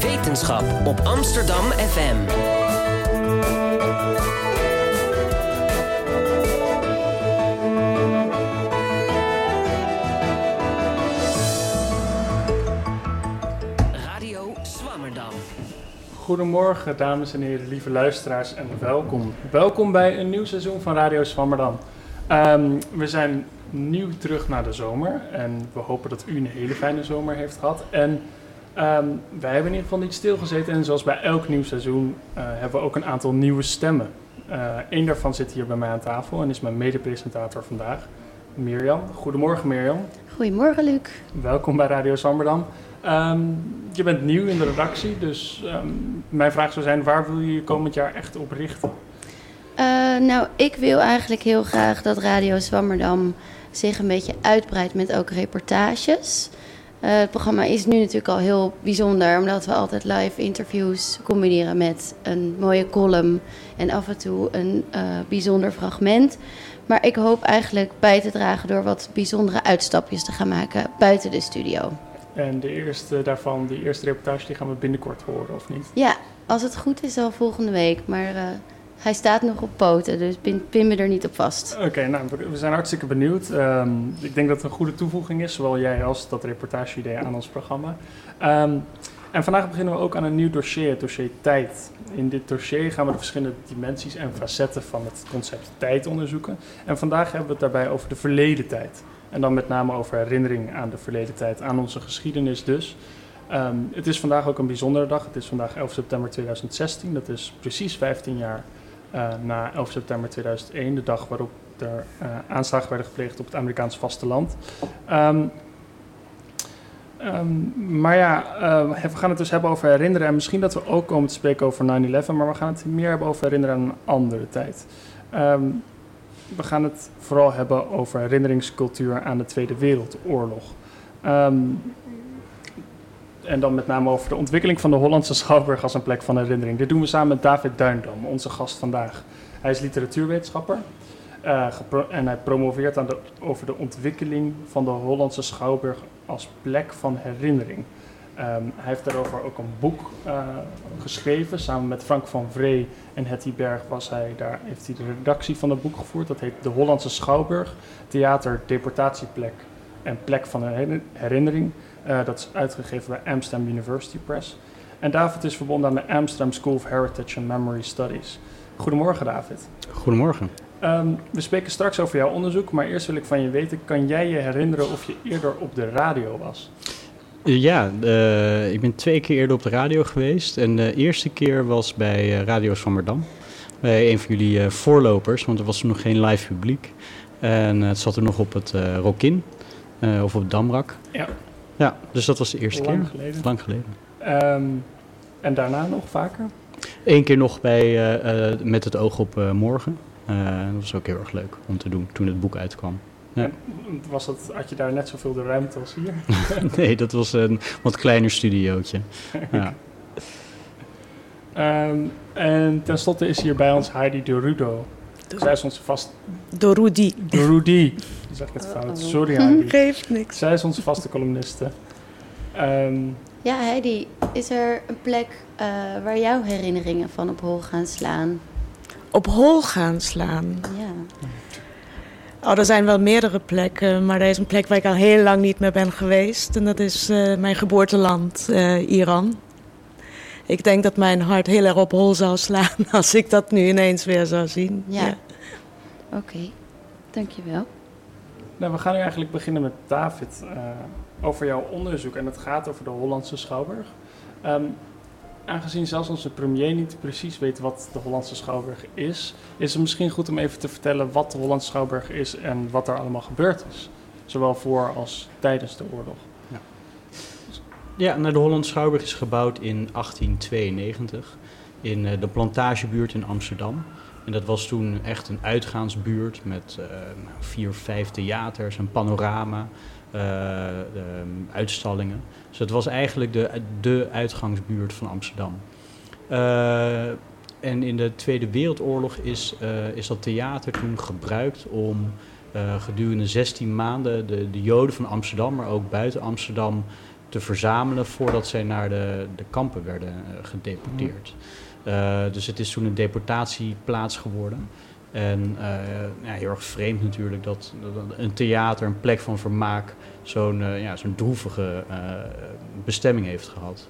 Wetenschap op Amsterdam FM. Radio Swammerdam. Goedemorgen, dames en heren, lieve luisteraars en welkom. Welkom bij een nieuw seizoen van Radio Swammerdam. Ehm, we zijn nieuw terug naar de zomer en we hopen dat u een hele fijne zomer heeft gehad. En ehm, wij hebben in ieder geval niet stilgezeten en zoals bij elk nieuw seizoen eh, hebben we ook een aantal nieuwe stemmen. Eén daarvan zit hier bij mij aan tafel en is mijn medepresentator vandaag, Mirjam. Goedemorgen Mirjam. Goedemorgen, Luc. Welkom bij Radio Zwammerdam. Ehm, je bent nieuw in de redactie, dus ehm, mijn vraag zou zijn: waar wil je je komend jaar echt op richten? Eh, nou, ik wil eigenlijk heel graag dat Radio Zwammerdam zich een beetje uitbreidt met ook reportages. Eh, het programma is nu natuurlijk al heel bijzonder, omdat we altijd live interviews combineren met een mooie column en af en toe een eh, bijzonder fragment. Maar ik hoop eigenlijk bij te dragen door wat bijzondere uitstapjes te gaan maken buiten de studio. En de eerste daarvan, die eerste reportage, die gaan we binnenkort horen, of niet? Ja, als het goed is al volgende week, maar uh, hij staat nog op poten, dus pin, me er niet op vast. Oké, nou, we zijn hartstikke benieuwd. Um, ik denk dat het een goede toevoeging is, zowel jij als dat reportage-idee aan ons programma. Um, en vandaag beginnen we ook aan een nieuw dossier, het dossier tijd. In dit dossier gaan we de verschillende dimensies en facetten van het concept tijd onderzoeken. En vandaag hebben we het daarbij over de verleden tijd. En dan met name over herinnering aan de verleden tijd, aan onze geschiedenis dus. Um, het is vandaag ook een bijzondere dag. Het is vandaag 11 september 2016. Dat is precies 15 jaar uh, na 11 september 2001, de dag waarop er uh, aanslagen werden gepleegd op het Amerikaans vasteland. Um, maar ja, uh, we gaan het dus hebben over herinneren. En misschien dat we ook komen te spreken over 9-11, maar we gaan het meer hebben over herinneren aan een andere tijd. Um, we gaan het vooral hebben over herinneringscultuur aan de Tweede Wereldoorlog. En dan met name over de ontwikkeling van de Hollandse Schouwburg als een plek van herinnering. Dit doen we samen met David Duindam, onze gast vandaag. Hij is literatuurwetenschapper. Uh, en hij promoveert aan de, over de ontwikkeling van de Hollandse Schouwburg als plek van herinnering. Um, hij heeft daarover ook een boek uh, geschreven. Samen met Frank van Vree en Hetty Berg was hij, daar heeft hij de redactie van het boek gevoerd. Dat heet De Hollandse Schouwburg, Theater, Deportatieplek en Plek van Herinnering. Uh, dat is uitgegeven bij Amsterdam University Press. En David is verbonden aan de Amsterdam School of Heritage and Memory Studies. Goedemorgen David. Goedemorgen. Um, we spreken straks over jouw onderzoek, maar eerst wil ik van je weten: kan jij je herinneren of je eerder op de radio was? Ja, uh, ik ben twee keer eerder op de radio geweest. En de eerste keer was bij uh, Radio Zwammerdam. Bij een van jullie uh, voorlopers, want er was toen nog geen live publiek. En het zat er nog op het Rokin, of op het Damrak. Ja. Ja, dus dat was de eerste Lang keer. geleden. Lang geleden. Um, en daarna nog vaker? Eén keer nog bij, met het oog op morgen. Uh, dat was ook heel erg leuk om te doen toen het boek uitkwam. Ja. Was dat, had je daar net zoveel de ruimte als hier? nee, dat was een wat kleiner studiootje. ja. um, en tenslotte is hier bij ons Heidi Zij is onze vast... Dorudi. Dorudi. zeg ik het fout. Sorry Heidi. Geeft niks. Zij is onze vaste columniste. Um, ja, Heidi, is er een plek uh, waar jouw herinneringen van op hol gaan slaan? op hol gaan slaan. Ja. Oh, er zijn wel meerdere plekken, maar er is een plek waar ik al heel lang niet meer ben geweest. En dat is uh, mijn geboorteland, uh, Iran. Ik denk dat mijn hart heel erg op hol zou slaan als ik dat nu ineens weer zou zien. Ja. ja. Oké, okay. dankjewel. Nou, we gaan nu eigenlijk beginnen met David uh, over jouw onderzoek. En het gaat over de Hollandse Schouwburg. Um, aangezien zelfs onze premier niet precies weet wat de Hollandse Schouwburg is, is het misschien goed om even te vertellen wat de Hollandse Schouwburg is en wat er allemaal gebeurd is. Zowel voor als tijdens de oorlog. Ja, nou, de Hollandse Schouwburg is gebouwd in 1892 in uh, de plantagebuurt in Amsterdam. En dat was toen echt een uitgaansbuurt met uh, vier, vijf theaters, een panorama, uh, de, uitstallingen. Dus het was eigenlijk de, de uitgangsbuurt van Amsterdam. En in de Tweede Wereldoorlog is, is dat theater toen gebruikt om gedurende 16 maanden de, de Joden van Amsterdam, maar ook buiten Amsterdam, te verzamelen voordat zij naar de, de kampen werden eh, gedeporteerd. Uh, dus het is toen een deportatieplaats geworden. En uh, ja, heel erg vreemd natuurlijk dat, dat, een theater, een plek van vermaak, zo'n uh, ja, zo'n droevige bestemming heeft gehad.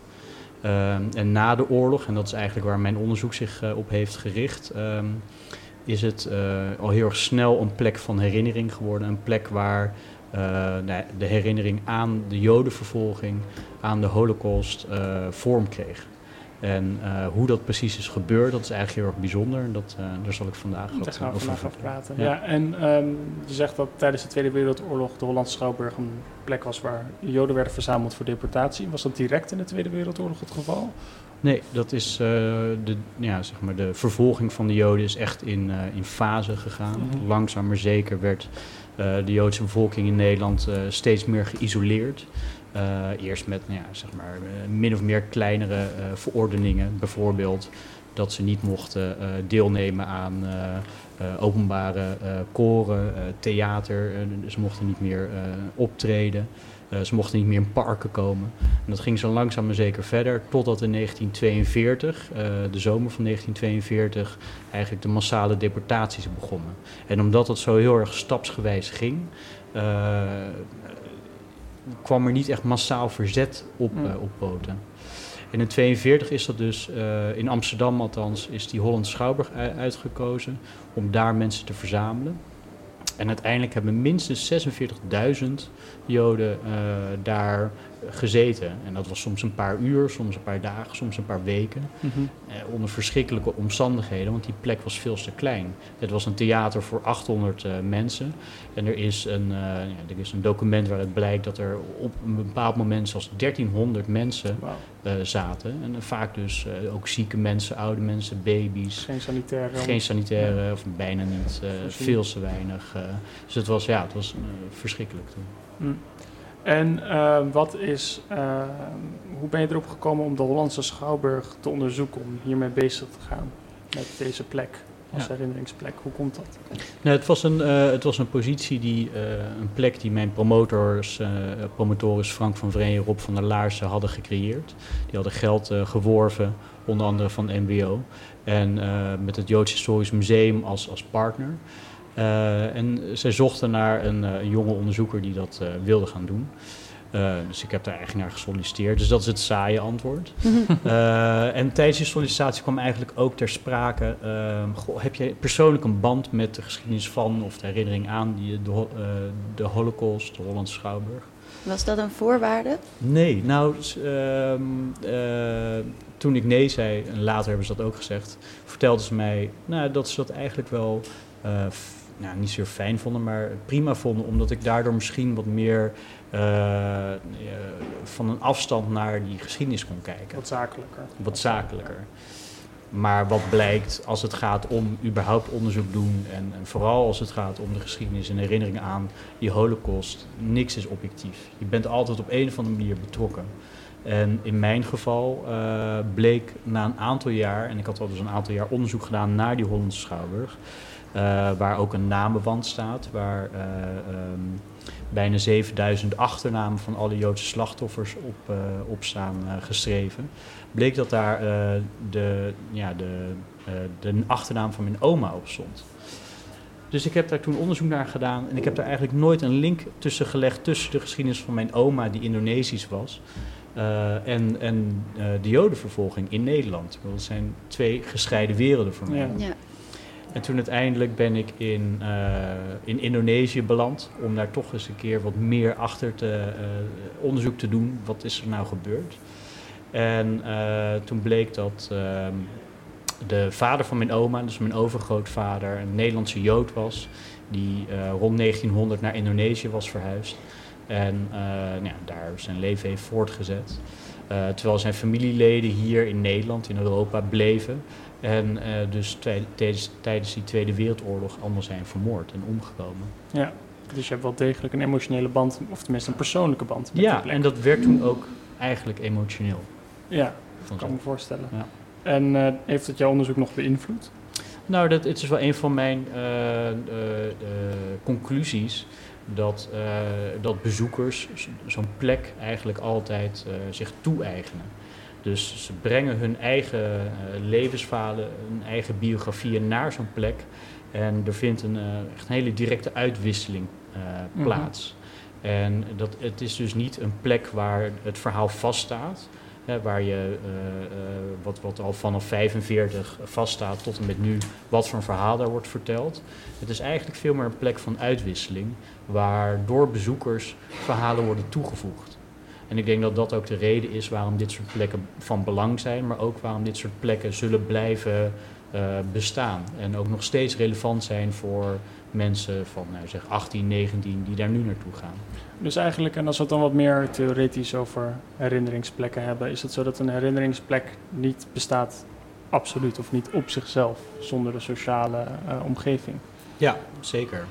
en na de oorlog, en dat is eigenlijk waar mijn onderzoek zich op heeft gericht, um, is het al heel erg snel een plek van herinnering geworden. Een plek waar nou, de herinnering aan de Jodenvervolging, aan de Holocaust vorm kreeg. En uh, hoe dat precies is gebeurd, dat is eigenlijk heel erg bijzonder. En dat, daar zal ik vandaag wat gaan over vandaag over praten. Ja, ja en um, je zegt dat tijdens de Tweede Wereldoorlog de Hollandse Schouwburg een plek was waar Joden werden verzameld voor deportatie. Was dat direct in de Tweede Wereldoorlog het geval? Nee, dat is uh, de, ja, zeg maar de vervolging van de Joden is echt in, in fase gegaan. Mm -hmm. Langzaam maar zeker werd de Joodse bevolking in Nederland steeds meer geïsoleerd. Uh, eerst met nou ja, zeg maar, min of meer kleinere verordeningen. Bijvoorbeeld dat ze niet mochten deelnemen aan openbare koren, theater. ze mochten niet meer optreden. Ze mochten niet meer in parken komen. En dat ging zo langzaam maar zeker verder. Totdat in 1942, de zomer van 1942, eigenlijk de massale deportaties begonnen. En omdat het zo heel erg stapsgewijs ging kwam er niet echt massaal verzet op, Mm. uh, op poten. En in 42 is dat dus, in Amsterdam althans, is die Hollandse Schouwburg uitgekozen om daar mensen te verzamelen. En uiteindelijk hebben minstens 46.000 Joden uh, daar gezeten. En dat was soms een paar uur, soms een paar dagen, soms een paar weken. Mm -hmm. uh, onder verschrikkelijke omstandigheden, want die plek was veel te klein. Het was een theater voor 800 uh, mensen. En er is, een, uh, ja, er is een document waaruit blijkt dat er op een bepaald moment zelfs 1300 mensen wow. zaten. En vaak dus ook zieke mensen, oude mensen, baby's. Geen sanitaire. Geen sanitaire, ja. of bijna niet. veel te weinig. dus het was, ja, het was verschrikkelijk toen. Mm. En uh, wat is, uh, hoe ben je erop gekomen om de Hollandse Schouwburg te onderzoeken, om hiermee bezig te gaan met deze plek als ja. herinneringsplek? Hoe komt dat? Nou, het, was een, uh, het was een positie, die, een plek die mijn promotors, promotoris Frank van Vreen en Rob van der Laarsen hadden gecreëerd. Die hadden geld geworven, onder andere van MBO. En met het Joods Historisch Museum als, als partner. Uh, en zij zochten naar een uh, jonge onderzoeker die dat uh, wilde gaan doen. dus ik heb daar eigenlijk naar gesolliciteerd. Dus dat is het saaie antwoord. en tijdens die sollicitatie kwam eigenlijk ook ter sprake... Goh, heb je persoonlijk een band met de geschiedenis van... of de herinnering aan die, de, de Holocaust, de Hollandse Schouwburg? Was dat een voorwaarde? Nee, nou... toen ik nee zei, en later hebben ze dat ook gezegd... vertelden ze mij nou, dat ze dat eigenlijk wel nou, niet zo fijn vonden, maar prima vonden, omdat ik daardoor misschien wat meer uh, uh, van een afstand naar die geschiedenis kon kijken. Wat zakelijker. Wat zakelijker. Maar wat blijkt als het gaat om überhaupt onderzoek doen en, en, vooral als het gaat om de geschiedenis en herinneringen aan die holocaust, niks is objectief. Je bent altijd op een of andere manier betrokken. En in mijn geval uh, bleek na een aantal jaar, en ik had al dus een aantal jaar onderzoek gedaan naar die Hollandse Schouwburg, waar ook een namenwand staat, waar uh, um, bijna 7000 achternamen van alle Joodse slachtoffers op, uh, op staan geschreven, bleek dat daar de, ja, de, de achternaam van mijn oma op stond. Dus ik heb daar toen onderzoek naar gedaan en ik heb daar eigenlijk nooit een link tussen gelegd tussen de geschiedenis van mijn oma, die Indonesisch was, uh, en, en uh, de Jodenvervolging in Nederland. Dat zijn twee gescheiden werelden voor mij. Ja. ja. En toen uiteindelijk ben ik in, uh, in Indonesië beland om daar toch eens een keer wat meer achter te onderzoek te doen. Wat is er nou gebeurd? En toen bleek dat ehm, de vader van mijn oma, dus mijn overgrootvader, een Nederlandse Jood was. Die rond 1900 naar Indonesië was verhuisd. En nou ja, daar zijn leven heeft voortgezet. Terwijl zijn familieleden hier in Nederland, in Europa, bleven. En uh, dus tijdens, tijdens die Tweede Wereldoorlog allemaal zijn vermoord en omgekomen. Ja, dus je hebt wel degelijk een emotionele band, of tenminste een persoonlijke band. Met ja, en dat werd toen ook eigenlijk emotioneel. Ja, dat kan me voorstellen. Ja. En heeft het jouw onderzoek nog beïnvloed? Nou, dat, het is wel een van mijn conclusies. dat, eh, dat bezoekers zo'n plek eigenlijk altijd eh, zich toe-eigenen. Dus ze brengen hun eigen eh, levensverhalen, hun eigen biografieën naar zo'n plek. En er vindt een, eh, echt een hele directe uitwisseling eh, Mhm. plaats. En dat, het is dus niet een plek waar het verhaal vaststaat. Hè, waar je, wat, wat al vanaf 45 vaststaat tot en met nu, wat voor een verhaal daar wordt verteld. Het is eigenlijk veel meer een plek van uitwisseling, waar door bezoekers verhalen worden toegevoegd. En ik denk dat dat ook de reden is waarom dit soort plekken van belang zijn, maar ook waarom dit soort plekken zullen blijven eh, bestaan. En ook nog steeds relevant zijn voor mensen van nou, zeg 18, 19 die daar nu naartoe gaan. Dus eigenlijk, en als we het dan wat meer theoretisch over herinneringsplekken hebben, is het zo dat een herinneringsplek niet bestaat absoluut of niet op zichzelf zonder de sociale eh, omgeving. Ja, zeker.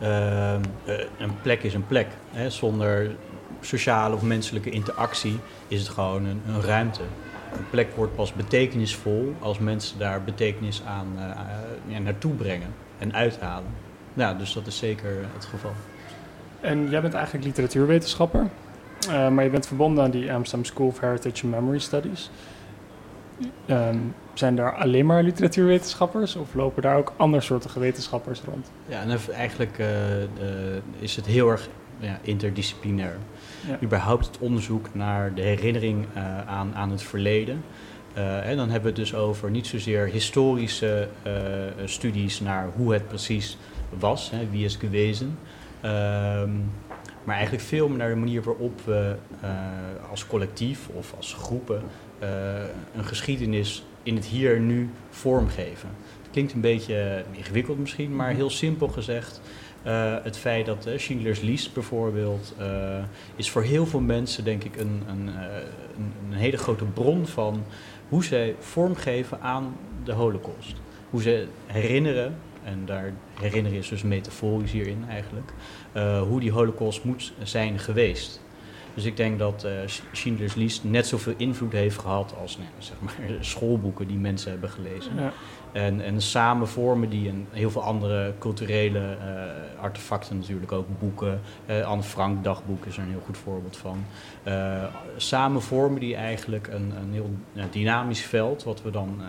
Ehm, eh, een plek is een plek. Hè. Zonder sociale of menselijke interactie is het gewoon een, ruimte. Een plek wordt pas betekenisvol als mensen daar betekenis aan eh, ja, naartoe brengen en uithalen. Ja, dus dat is zeker het geval. En jij bent eigenlijk literatuurwetenschapper, eh, maar je bent verbonden aan die Amsterdam School of Heritage and Memory Studies. Ehm, zijn daar alleen maar literatuurwetenschappers of lopen daar ook andersoortige wetenschappers rond? Ja, en eigenlijk eh, is het heel erg ja, interdisciplinair. Ja. Überhaupt het onderzoek naar de herinnering eh, aan, aan het verleden. Eh, en dan hebben we het dus over niet zozeer historische studies naar hoe het precies was, hè, wie is gewezen. Ehm, maar eigenlijk veel meer naar de manier waarop we als collectief of als groepen eh, een geschiedenis in het hier en nu vormgeven. Het klinkt een beetje ingewikkeld misschien, maar heel simpel gezegd. eh, het feit dat uh, Schindler's List bijvoorbeeld eh, is voor heel veel mensen denk ik een, een, eh, een, een hele grote bron van hoe zij vormgeven aan de holocaust. Hoe ze herinneren, en daar herinneren is dus metaforisch hierin eigenlijk, eh, hoe die holocaust moet zijn geweest. Dus ik denk dat eh, Schindler's List net zoveel invloed heeft gehad als nou, zeg maar, schoolboeken die mensen hebben gelezen. Ja. En, en samen vormen die en heel veel andere culturele eh, artefacten natuurlijk ook, boeken. eh, Anne Frank dagboek is er een heel goed voorbeeld van. Eh, samen vormen die eigenlijk een, een heel dynamisch veld, wat we dan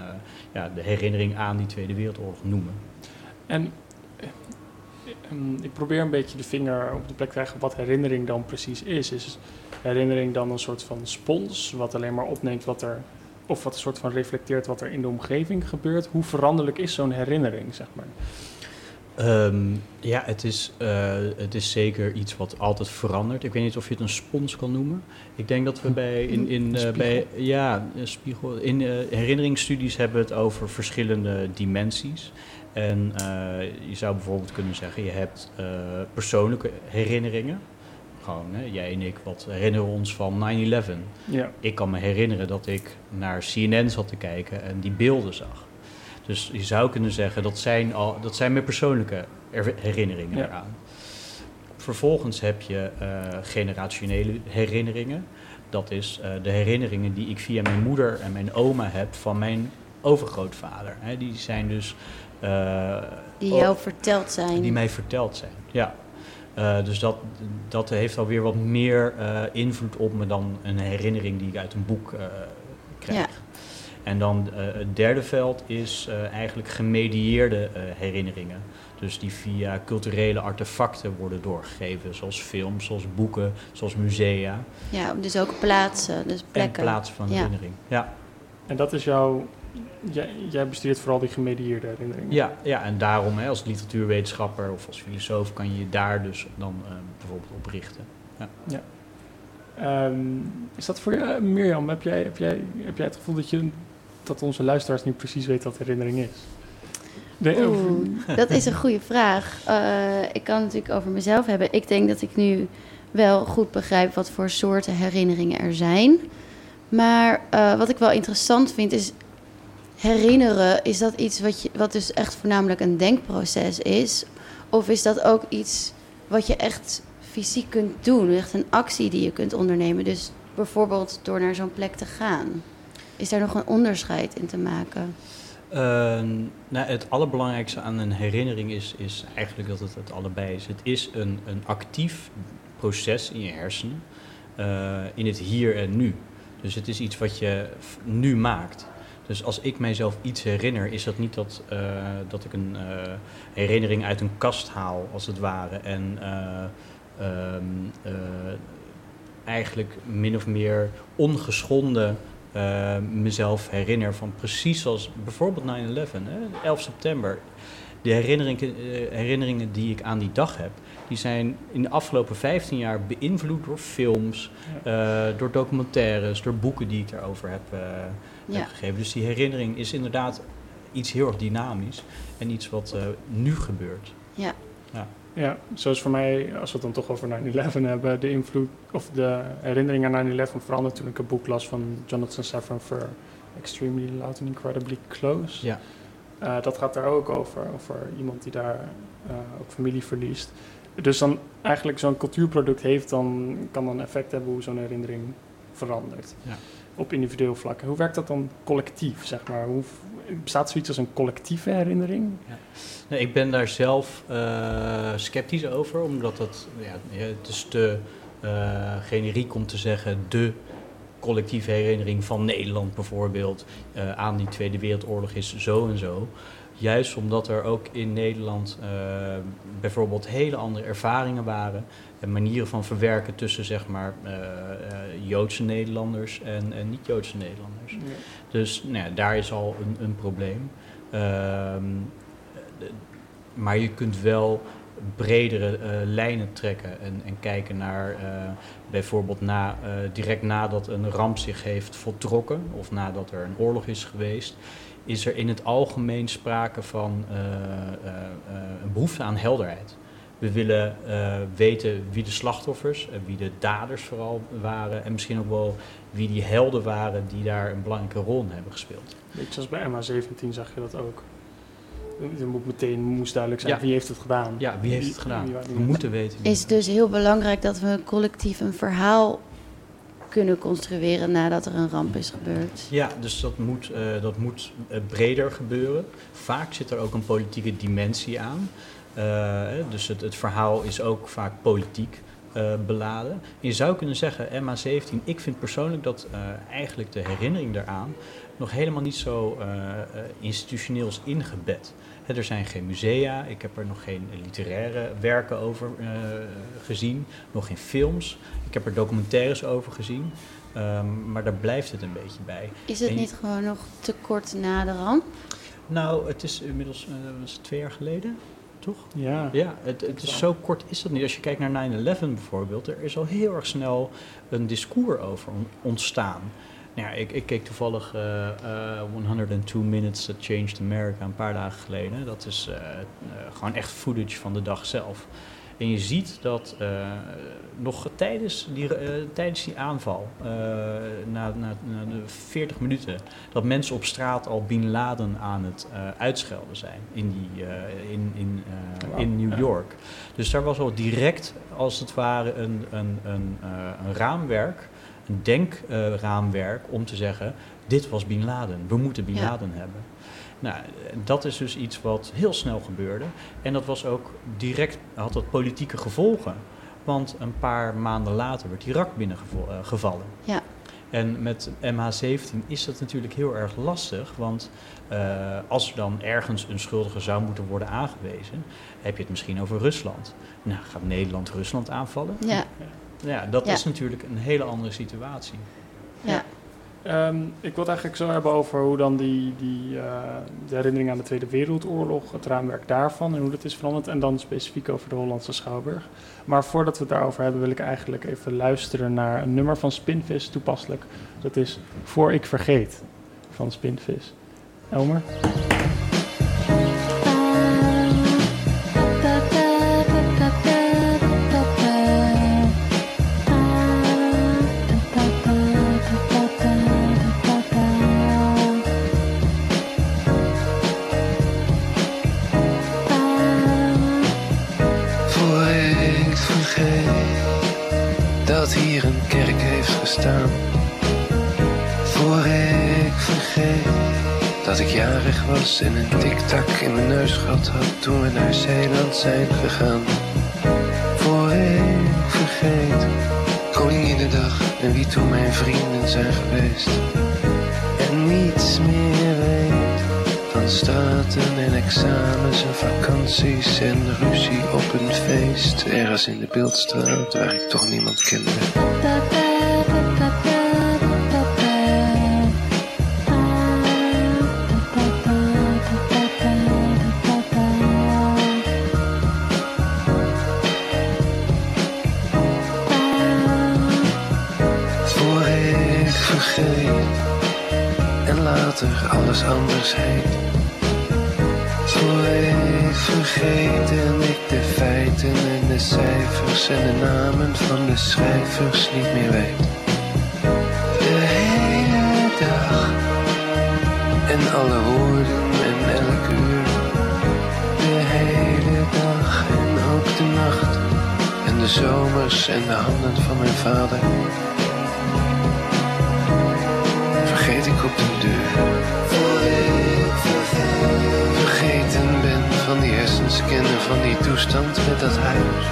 ja, de herinnering aan die Tweede Wereldoorlog noemen. En eh, ehm, ik probeer een beetje de vinger op de plek te krijgen wat herinnering dan precies is. Is herinnering dan een soort van spons, wat alleen maar opneemt wat er, of wat een soort van reflecteert wat er in de omgeving gebeurt? Hoe veranderlijk is zo'n herinnering, zeg maar? Ehm, ja, het is, eh, het is zeker iets wat altijd verandert. Ik weet niet of je het een spons kan noemen. Ik denk dat we bij, in, in, eh, Spiegel. bij ja, spiegel. In eh, herinneringsstudies hebben we het over verschillende dimensies. En eh, je zou bijvoorbeeld kunnen zeggen, je hebt eh, persoonlijke herinneringen. Gewoon, hè, jij en ik, wat herinneren ons van 9-11? Ja, Ik kan me herinneren dat ik naar CNN zat te kijken en die beelden zag. Dus je zou kunnen zeggen, dat zijn, al, dat zijn mijn persoonlijke er- herinneringen Ja. eraan. Vervolgens heb je eh, generationele herinneringen. Dat is de herinneringen die ik via mijn moeder en mijn oma heb van mijn overgrootvader. Die zijn dus... eh, Die oh, jou verteld zijn. die mij verteld zijn, ja. Eh, dus dat, dat heeft alweer wat meer eh, invloed op me dan een herinnering die ik uit een boek eh, krijg. Ja. En dan eh, het derde veld is eh, eigenlijk gemedieerde eh, herinneringen. Dus die via culturele artefacten worden doorgegeven, zoals films, zoals boeken, zoals musea. Ja, dus ook plaatsen, dus En plekken. plaatsen van Ja. herinnering. Ja. en dat is jouw... Jij, jij bestudeert vooral die gemedieerde herinneringen. Ja, ja, en daarom hè, als literatuurwetenschapper of als filosoof kan je je daar dus dan eh, bijvoorbeeld op richten. Ehm, is dat voor jou, Mirjam, heb jij, heb, jij, heb jij het gevoel dat, je, dat onze luisteraars niet precies weten wat herinnering is? Nee, Oeh, dat is een goede vraag. Eh, ik kan het natuurlijk over mezelf hebben. Ik denk dat ik nu wel goed begrijp wat voor soorten herinneringen er zijn. Maar eh, wat ik wel interessant vind is herinneren. Is dat iets wat, je, wat dus echt voornamelijk een denkproces is? Of is dat ook iets wat je echt fysiek kunt doen? Echt een actie die je kunt ondernemen. Dus bijvoorbeeld door naar zo'n plek te gaan. Is daar nog een onderscheid in te maken? Uh, nou, het allerbelangrijkste aan een herinnering is, is eigenlijk dat het het allebei is. Het is een, een actief proces in je hersenen, uh, in het hier en nu. Dus het is iets wat je nu maakt. Dus als ik mijzelf iets herinner, is dat niet dat, uh, dat ik een uh, herinnering uit een kast haal, als het ware. En um, eigenlijk min of meer ongeschonden mezelf herinner van precies zoals bijvoorbeeld 9-11, 11 september. De herinneringen, herinneringen die ik aan die dag heb, die zijn in de afgelopen 15 jaar beïnvloed door films, ja. uh, door documentaires, door boeken die ik daarover heb, uh, ja. heb, gegeven. Dus die herinnering is inderdaad iets heel erg dynamisch en iets wat uh, nu gebeurt. Ja. ja. Ja, zoals voor mij, als we het dan toch over 9-11 hebben, de invloed of de herinnering aan 9-11 verandert toen ik een boek las van Jonathan Safran Foer, Extremely Loud and Incredibly Close. Ja. Uh, dat gaat daar ook over, over iemand die daar uh, ook familie verliest. Dus dan eigenlijk zo'n cultuurproduct heeft, dan kan dan effect hebben hoe zo'n herinnering verandert. Ja. Op individueel vlak. Hoe werkt dat dan collectief, zeg maar? Hoe, bestaat zoiets als een collectieve herinnering? Ja. Nee, ik ben daar zelf uh, sceptisch over, omdat dat, ja, het is te uh, generiek om te zeggen de collectieve herinnering van Nederland bijvoorbeeld uh, aan die Tweede Wereldoorlog is zo en zo. Juist omdat er ook in Nederland bijvoorbeeld hele andere ervaringen waren en manieren van verwerken tussen zeg maar uh, uh, Joodse Nederlanders en, en niet-Joodse Nederlanders. Ja. Dus nou ja, daar is al een, een probleem. Ehm, maar je kunt wel bredere lijnen trekken en, en kijken naar bijvoorbeeld na, direct nadat een ramp zich heeft voltrokken of nadat er een oorlog is geweest is er in het algemeen sprake van een behoefte aan helderheid. We willen weten wie de slachtoffers en wie de daders vooral waren. En misschien ook wel wie die helden waren die daar een belangrijke rol in hebben gespeeld. Beetje zoals bij MH17 zag je dat ook. Er moet meteen moest duidelijk zijn ja. wie heeft het gedaan. Ja, wie heeft het gedaan. Wie, wie, wie, we moeten weten. Wie is dus heel belangrijk dat we collectief een verhaal kunnen construeren nadat er een ramp is gebeurd. Ja, dus dat moet, uh, dat moet uh, breder gebeuren. Vaak zit er ook een politieke dimensie aan. Uh, dus het, het, verhaal is ook vaak politiek beladen. Je zou kunnen zeggen, MA17, ik vind persoonlijk dat eigenlijk de herinnering daaraan nog helemaal niet zo institutioneel is ingebed. er zijn geen musea, ik heb er nog geen literaire werken over gezien, nog geen films. Ik heb er documentaires over gezien, um, maar daar blijft het een beetje bij. Is het en niet gewoon nog te kort na de ramp? Nou, het is inmiddels uh, twee jaar geleden, toch? Ja. Ja, het, het is zo kort is dat niet. Als je kijkt naar 9-11 bijvoorbeeld, er is al heel erg snel een discours over ontstaan. Nou ja, ik, ik keek toevallig uh, uh, 102 Minutes That Changed America een paar dagen geleden. Dat is uh, gewoon echt footage van de dag zelf. En je ziet dat uh, nog tijdens die, uh, tijdens die aanval, uh, na, na, na, de 40 minuten, dat mensen op straat al Bin Laden aan het uitschelden zijn in, die, in, in, wow. in New York. Dus daar was al direct, als het ware, een, een, een, een raamwerk, een denkraamwerk om te zeggen: dit was Bin Laden, we moeten Bin Laden ja. hebben. Nou, dat is dus iets wat heel snel gebeurde. En dat was ook direct, had dat politieke gevolgen. Want een paar maanden later werd Irak binnengevallen. Ja. En met MH17 is dat natuurlijk heel erg lastig. Want uh, als er dan ergens een schuldige zou moeten worden aangewezen, heb je het misschien over Rusland. Nou, gaat Nederland Rusland aanvallen? Ja. Ja, dat ja. is natuurlijk een hele andere situatie. Ja. Um, ik wil het eigenlijk zo hebben over hoe dan die, die uh, de herinnering aan de Tweede Wereldoorlog, het raamwerk daarvan en hoe dat is veranderd. En dan specifiek over de Hollandse Schouwburg. Maar voordat we het daarover hebben, wil ik eigenlijk even luisteren naar een nummer van Spinvis, toepasselijk. Dat is Voor ik vergeet van Spinvis. Elmer? Jarig was en een tiktak in mijn neus gehad had toen we naar Zeeland zijn gegaan. Voor vergeet, Koninginnedag en wie toen mijn vrienden zijn geweest. En niets meer weet van straten en examens en vakanties en ruzie op een feest. Ergens in de beeldstraat waar ik toch niemand kende. Alles anders heet. Voor ik vergeet en ik de feiten en de cijfers en de namen van de schrijvers niet meer weet. De hele dag en alle woorden en elk uur. De hele dag en ook de nacht en de zomers en de handen van mijn vader. Vergeet ik op de deur. Van die toestand met dat huis.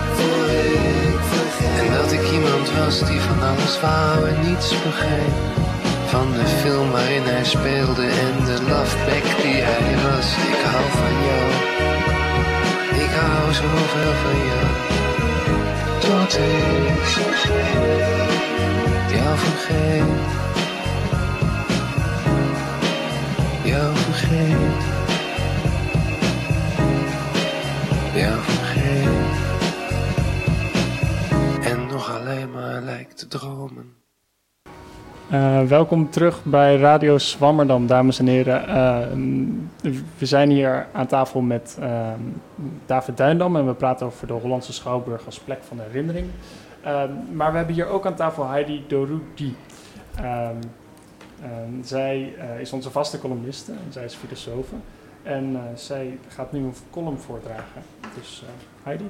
En dat ik iemand was die van alles wou en niets begreep. Van de film waarin hij speelde en de loveback die hij was. Ik hou van jou. Ik hou zoveel van jou. Tot ik. Jou vergeet. Jou vergeet. Dromen. Uh, welkom terug bij Radio Zwammerdam, dames en heren. Uh, we zijn hier aan tafel met uh, David Duindam en we praten over de Hollandse Schouwburg als plek van herinnering. maar we hebben hier ook aan tafel Heidi Dorudi. zij is onze vaste columniste en zij is filosoof. En zij gaat nu een column voordragen. Dus Heidi.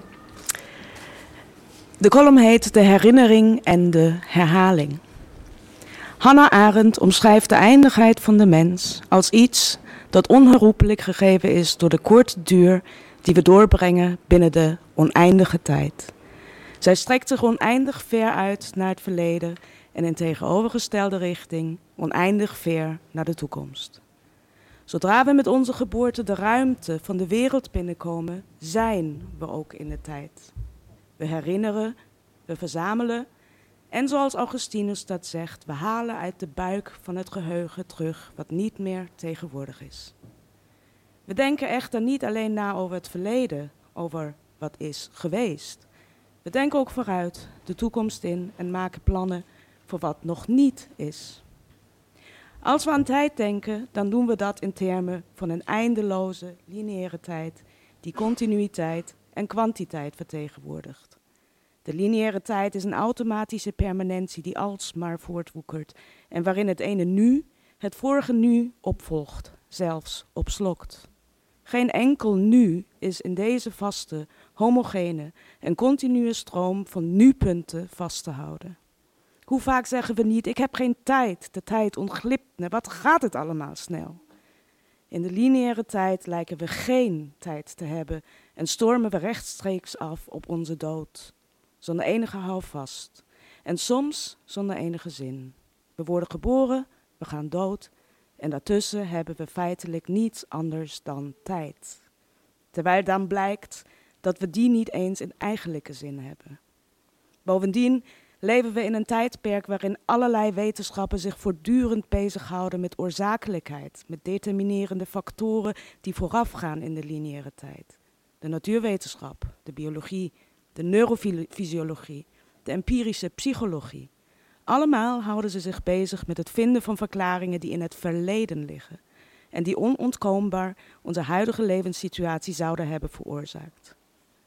De column heet De herinnering en de herhaling. Hannah Arendt omschrijft de eindigheid van de mens als iets dat onherroepelijk gegeven is door de korte duur die we doorbrengen binnen de oneindige tijd. Zij strekt zich oneindig ver uit naar het verleden en in tegenovergestelde richting oneindig ver naar de toekomst. Zodra we met onze geboorte de ruimte van de wereld binnenkomen, zijn we ook in de tijd. We herinneren, we verzamelen en zoals Augustinus dat zegt, we halen uit de buik van het geheugen terug wat niet meer tegenwoordig is. We denken echter niet alleen na over het verleden, over wat is geweest. We denken ook vooruit, de toekomst in en maken plannen voor wat nog niet is. Als we aan tijd denken, dan doen we dat in termen van een eindeloze lineaire tijd die continuïteit en kwantiteit vertegenwoordigt. De lineaire tijd is een automatische permanentie die alsmaar voortwoekert en waarin het ene nu het vorige nu opvolgt, zelfs opslokt. Geen enkel nu is in deze vaste, homogene en continue stroom van nu-punten vast te houden. Hoe vaak zeggen we niet: Ik heb geen tijd, de tijd ontglipt me, wat gaat het allemaal snel? In de lineaire tijd lijken we geen tijd te hebben en stormen we rechtstreeks af op onze dood zonder enige houvast en soms zonder enige zin. We worden geboren, we gaan dood en daartussen hebben we feitelijk niets anders dan tijd. Terwijl dan blijkt dat we die niet eens in eigenlijke zin hebben. Bovendien leven we in een tijdperk waarin allerlei wetenschappen zich voortdurend bezighouden met oorzakelijkheid, met determinerende factoren die voorafgaan in de lineaire tijd. De natuurwetenschap, de biologie, de neurofysiologie, de empirische psychologie. Allemaal houden ze zich bezig met het vinden van verklaringen die in het verleden liggen en die onontkoombaar onze huidige levenssituatie zouden hebben veroorzaakt.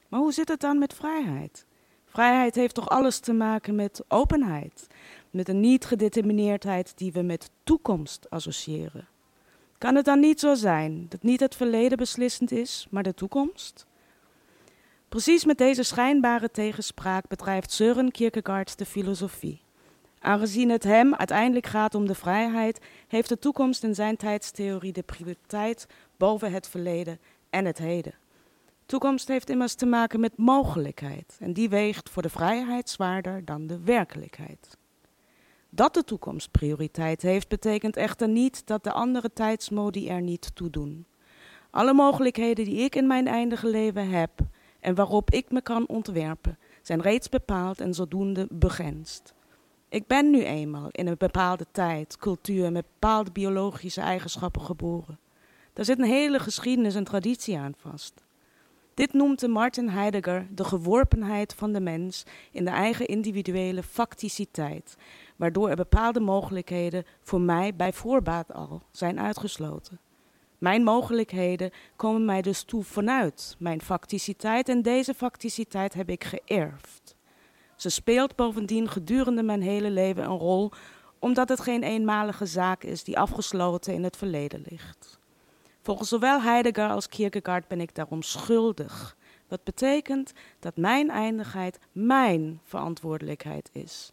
Maar hoe zit het dan met vrijheid? Vrijheid heeft toch alles te maken met openheid, met een niet gedetermineerdheid die we met toekomst associëren. Kan het dan niet zo zijn dat niet het verleden beslissend is, maar de toekomst? Precies met deze schijnbare tegenspraak bedrijft Søren Kierkegaard de filosofie. Aangezien het hem uiteindelijk gaat om de vrijheid, heeft de toekomst in zijn tijdstheorie de prioriteit boven het verleden en het heden. Toekomst heeft immers te maken met mogelijkheid en die weegt voor de vrijheid zwaarder dan de werkelijkheid. Dat de toekomst prioriteit heeft, betekent echter niet dat de andere tijdsmodi er niet toe doen. Alle mogelijkheden die ik in mijn eindige leven heb en waarop ik me kan ontwerpen, zijn reeds bepaald en zodoende begrensd. Ik ben nu eenmaal in een bepaalde tijd, cultuur met bepaalde biologische eigenschappen geboren. Daar zit een hele geschiedenis en traditie aan vast. Dit noemt de Martin Heidegger de geworpenheid van de mens in de eigen individuele facticiteit, waardoor er bepaalde mogelijkheden voor mij bij voorbaat al zijn uitgesloten. Mijn mogelijkheden komen mij dus toe vanuit mijn facticiteit en deze facticiteit heb ik geërfd. Ze speelt bovendien gedurende mijn hele leven een rol, omdat het geen eenmalige zaak is die afgesloten in het verleden ligt. Volgens zowel Heidegger als Kierkegaard ben ik daarom schuldig. Wat betekent dat mijn eindigheid mijn verantwoordelijkheid is.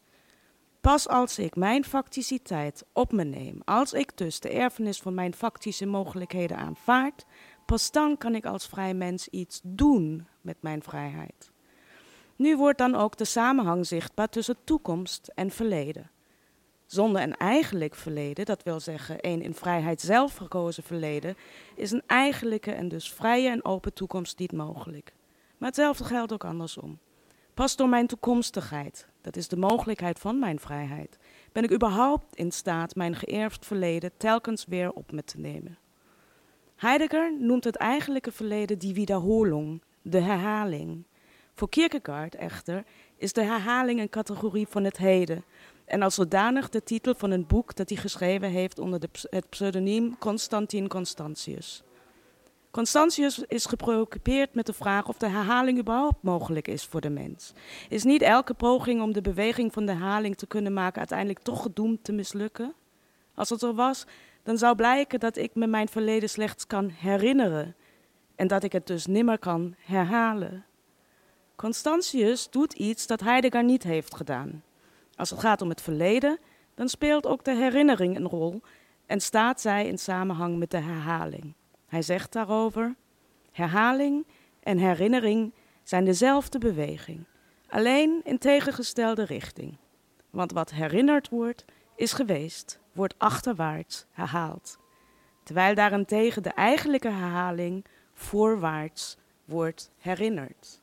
Pas als ik mijn facticiteit op me neem, als ik dus de erfenis van mijn factische mogelijkheden aanvaard, pas dan kan ik als vrij mens iets doen met mijn vrijheid. Nu wordt dan ook de samenhang zichtbaar tussen toekomst en verleden. Zonder een eigenlijk verleden, dat wil zeggen een in vrijheid zelf gekozen verleden, is een eigenlijke en dus vrije en open toekomst niet mogelijk. Maar hetzelfde geldt ook andersom. Pas door mijn toekomstigheid, dat is de mogelijkheid van mijn vrijheid, ben ik überhaupt in staat mijn geërfd verleden telkens weer op me te nemen. Heidegger noemt het eigenlijke verleden die Wiederholung, de herhaling. Voor Kierkegaard echter is de herhaling een categorie van het heden, en als zodanig de titel van een boek dat hij geschreven heeft onder de, het pseudoniem Constantin Constantius. Constantius is gepreoccupeerd met de vraag of de herhaling überhaupt mogelijk is voor de mens. Is niet elke poging om de beweging van de herhaling te kunnen maken uiteindelijk toch gedoemd te mislukken? Als het zo was, dan zou blijken dat ik me mijn verleden slechts kan herinneren en dat ik het dus nimmer kan herhalen. Constantius doet iets dat Heidegger niet heeft gedaan. Als het gaat om het verleden, dan speelt ook de herinnering een rol en staat zij in samenhang met de herhaling. Hij zegt daarover: herhaling en herinnering zijn dezelfde beweging, alleen in tegengestelde richting. Want wat herinnerd wordt, is geweest, wordt achterwaarts herhaald. Terwijl daarentegen de eigenlijke herhaling voorwaarts wordt herinnerd.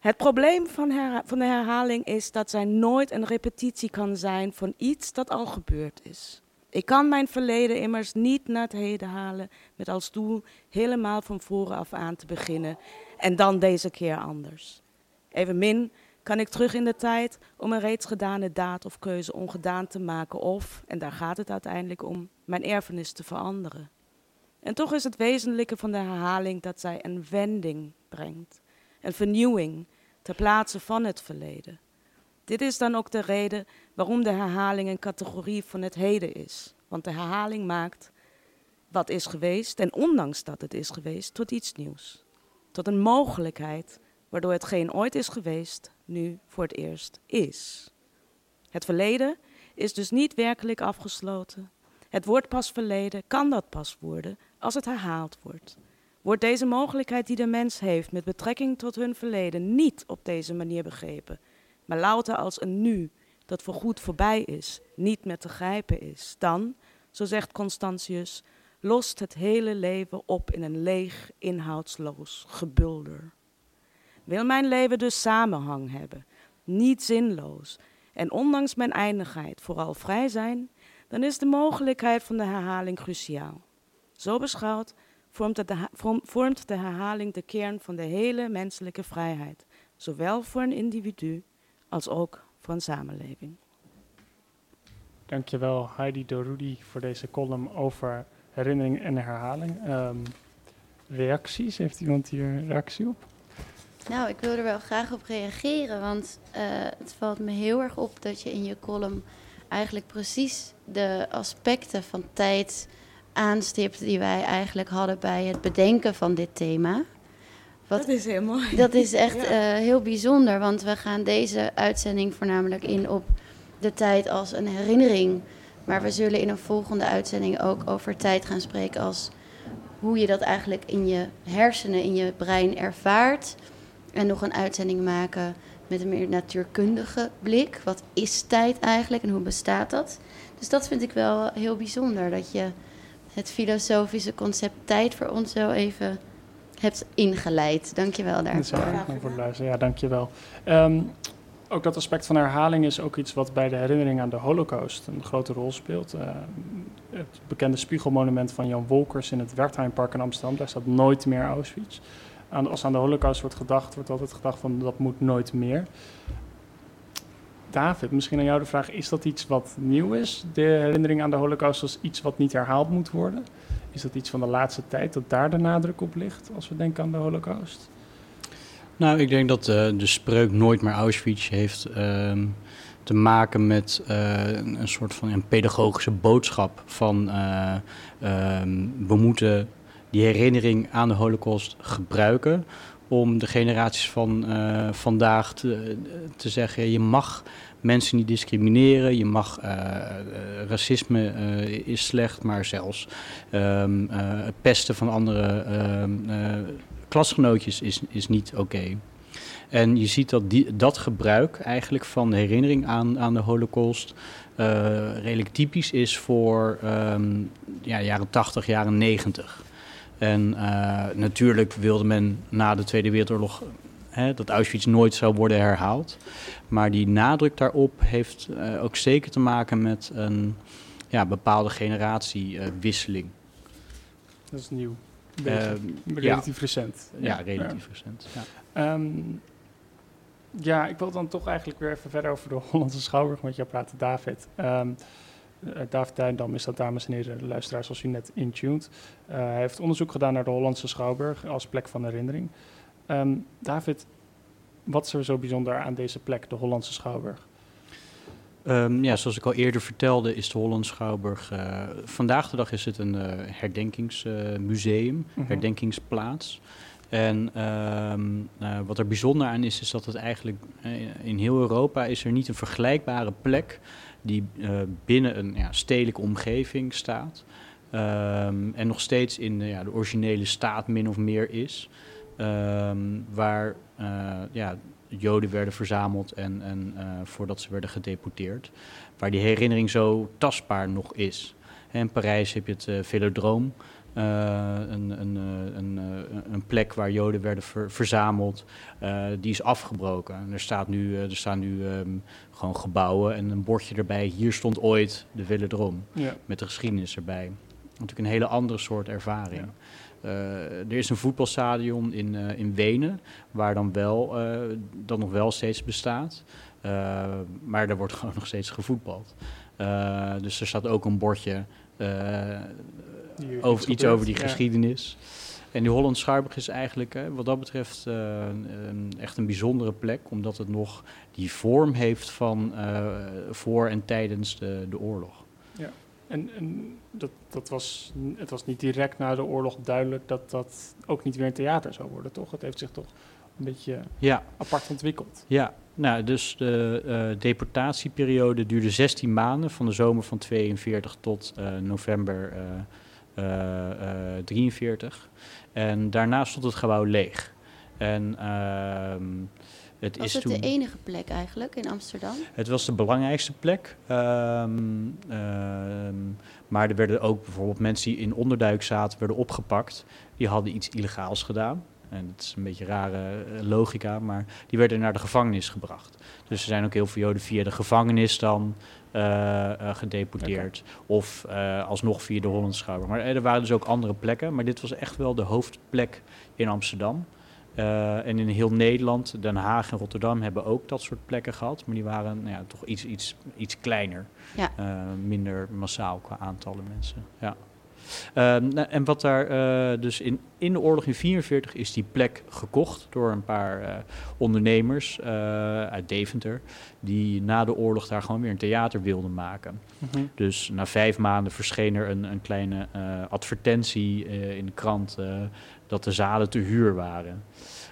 Het probleem van, de herhaling is dat zij nooit een repetitie kan zijn van iets dat al gebeurd is. Ik kan mijn verleden immers niet naar het heden halen met als doel helemaal van voren af aan te beginnen en dan deze keer anders. Evenmin kan ik terug in de tijd om een reeds gedane daad of keuze ongedaan te maken of, en daar gaat het uiteindelijk om, mijn erfenis te veranderen. En toch is het wezenlijke van de herhaling dat zij een wending brengt een vernieuwing ter plaatse van het verleden. Dit is dan ook de reden waarom de herhaling een categorie van het heden is. Want de herhaling maakt wat is geweest, en ondanks dat het is geweest, tot iets nieuws. Tot een mogelijkheid waardoor hetgeen ooit is geweest, nu voor het eerst is. Het verleden is dus niet werkelijk afgesloten. Het wordt pas verleden, kan dat pas worden, als het herhaald wordt. Wordt deze mogelijkheid die de mens heeft met betrekking tot hun verleden niet op deze manier begrepen, maar louter als een nu dat voorgoed voorbij is, niet meer te grijpen is, dan, zo zegt Constantius, lost het hele leven op in een leeg, inhoudsloos gebulder. Wil mijn leven dus samenhang hebben, niet zinloos, en ondanks mijn eindigheid vooral vrij zijn, dan is de mogelijkheid van de herhaling cruciaal. Zo beschouwd vormt de, vormt de herhaling de kern van de hele menselijke vrijheid, zowel voor een individu als ook voor een samenleving. Dankjewel Heidi Dorudi voor deze column over herinnering en herhaling. Um, reacties? Heeft iemand hier een reactie op? Nou, ik wil er wel graag op reageren, want uh, het valt me heel erg op dat je in je column eigenlijk precies de aspecten van tijd aanstipt die wij eigenlijk hadden bij het bedenken van dit thema. Wat, dat is heel mooi. Dat is echt uh, heel bijzonder, want we gaan deze uitzending voornamelijk in op de tijd als een herinnering. Maar we zullen in een volgende uitzending ook over tijd gaan spreken als hoe je dat eigenlijk in je hersenen, in je brein ervaart. En nog een uitzending maken met een meer natuurkundige blik. Wat is tijd eigenlijk en hoe bestaat dat? Dus dat vind ik wel heel bijzonder, dat je het filosofische concept tijd voor ons zo even hebt ingeleid. Dank je wel Dat is wel daarvoor. erg mooi voor de luisteren. Ja, dankjewel. Ehm ook dat aspect van herhaling is ook iets wat bij de herinnering aan de Holocaust een grote rol speelt. Eh, het bekende spiegelmonument van Jan Wolkers in het Wertheimpark in Amsterdam, daar staat nooit meer Auschwitz. Aan, als aan de Holocaust wordt gedacht, wordt altijd gedacht van dat moet nooit meer. David, misschien aan jou de vraag, is dat iets wat nieuw is? De herinnering aan de Holocaust als iets wat niet herhaald moet worden? Is dat iets van de laatste tijd dat daar de nadruk op ligt als we denken aan de Holocaust? Nou, ik denk dat eh, de spreuk Nooit meer Auschwitz heeft ehm, te maken met eh, een, soort van een pedagogische boodschap van eh, ehm, we moeten die herinnering aan de Holocaust gebruiken om de generaties van eh, vandaag te, te zeggen je mag mensen niet discrimineren, je mag eh, eh, racisme is slecht, maar zelfs ehm, eh, het pesten van andere ehm, eh, klasgenootjes is, is niet oké. En je ziet dat dat gebruik eigenlijk van de herinnering aan, aan de Holocaust redelijk typisch is voor ehm, ja, jaren 80, jaren 90. En eh, natuurlijk wilde men na de Tweede Wereldoorlog hè, dat Auschwitz nooit zou worden herhaald. Maar die nadruk daarop heeft eh, ook zeker te maken met een ja, bepaalde generatiewisseling. Dat is nieuw. Eh, Beetje, ja. relatief recent. ja, relatief recent. Ja. Ehm, ja, ik wil dan toch eigenlijk weer even verder over de Hollandse Schouwburg met jou praten, David. Eh, David Dijndam is dat, dames en heren, de luisteraars, als u net intuned. Eh hij heeft onderzoek gedaan naar de Hollandse Schouwburg als plek van herinnering. Ehm, David, wat is er zo bijzonder aan deze plek, de Hollandse Schouwburg? Ehm, ja, zoals ik al eerder vertelde, is de Holland Schouwburg. eh, vandaag de dag is het een eh, herdenkingsmuseum, Mhm. herdenkingsplaats. En ehm, eh, wat er bijzonder aan is, is dat het eigenlijk eh, in heel Europa is er niet een vergelijkbare plek die eh, binnen een ja, stedelijke omgeving staat. Ehm, en nog steeds in de, ja, de originele staat min of meer is. Ehm, waar eh, ja, Joden werden verzameld en, en eh, voordat ze werden gedeporteerd. Waar die herinnering zo tastbaar nog is. In Parijs heb je het eh Velodroom. Eh, een, een, eh, een, eh, een plek waar Joden werden ver- verzameld. Die is afgebroken. En er, staat nu, er staan nu ehm, gewoon gebouwen en een bordje erbij. Hier stond ooit de Ja. met de geschiedenis erbij. Natuurlijk een hele andere soort ervaring. Er is een voetbalstadion in, in Wenen, waar dan wel, eh, dat nog wel steeds bestaat. Maar daar wordt gewoon nog steeds gevoetbald. Dus er staat ook een bordje eh, over, iets over die Ja. geschiedenis. En die Holland Schouwburg is eigenlijk eh, wat dat betreft eh, een- echt een bijzondere plek, omdat het nog die vorm heeft van eh, voor en tijdens de, de oorlog. En, en dat, dat was, het was niet direct na de oorlog duidelijk dat dat ook niet weer een theater zou worden, toch? Het heeft zich toch een beetje Ja, apart ontwikkeld. Ja, nou, dus de deportatieperiode duurde 16 maanden, van de zomer van 42 tot november eh, eh, eh, 43. En daarna stond het gebouw leeg. En ehm, het Was is het toen... de enige plek eigenlijk in Amsterdam? Het was de belangrijkste plek. Ehm, ehm, maar er werden ook bijvoorbeeld mensen die in onderduik zaten, werden opgepakt. Die hadden iets illegaals gedaan. En dat is een beetje rare eh, logica, maar die werden naar de gevangenis gebracht. Dus er zijn ook heel veel Joden via de gevangenis dan eh, eh, gedeporteerd. Of eh, alsnog via de Hollandse Schouwburg. Maar er waren dus ook andere plekken. Maar dit was echt wel de hoofdplek in Amsterdam. En in heel Nederland, Den Haag en Rotterdam hebben ook dat soort plekken gehad. Maar die waren nou ja, toch iets, iets, iets kleiner. Ja. Minder massaal qua aantallen mensen. Ja. Ehm, nou, en wat daar eh, dus in, in de oorlog in 1944 is die plek gekocht door een paar eh, ondernemers eh, uit Deventer. Die na de oorlog daar gewoon weer een theater wilden maken. Mhm. Dus na vijf maanden verscheen er een, een kleine advertentie in de krant dat de zalen te huur waren.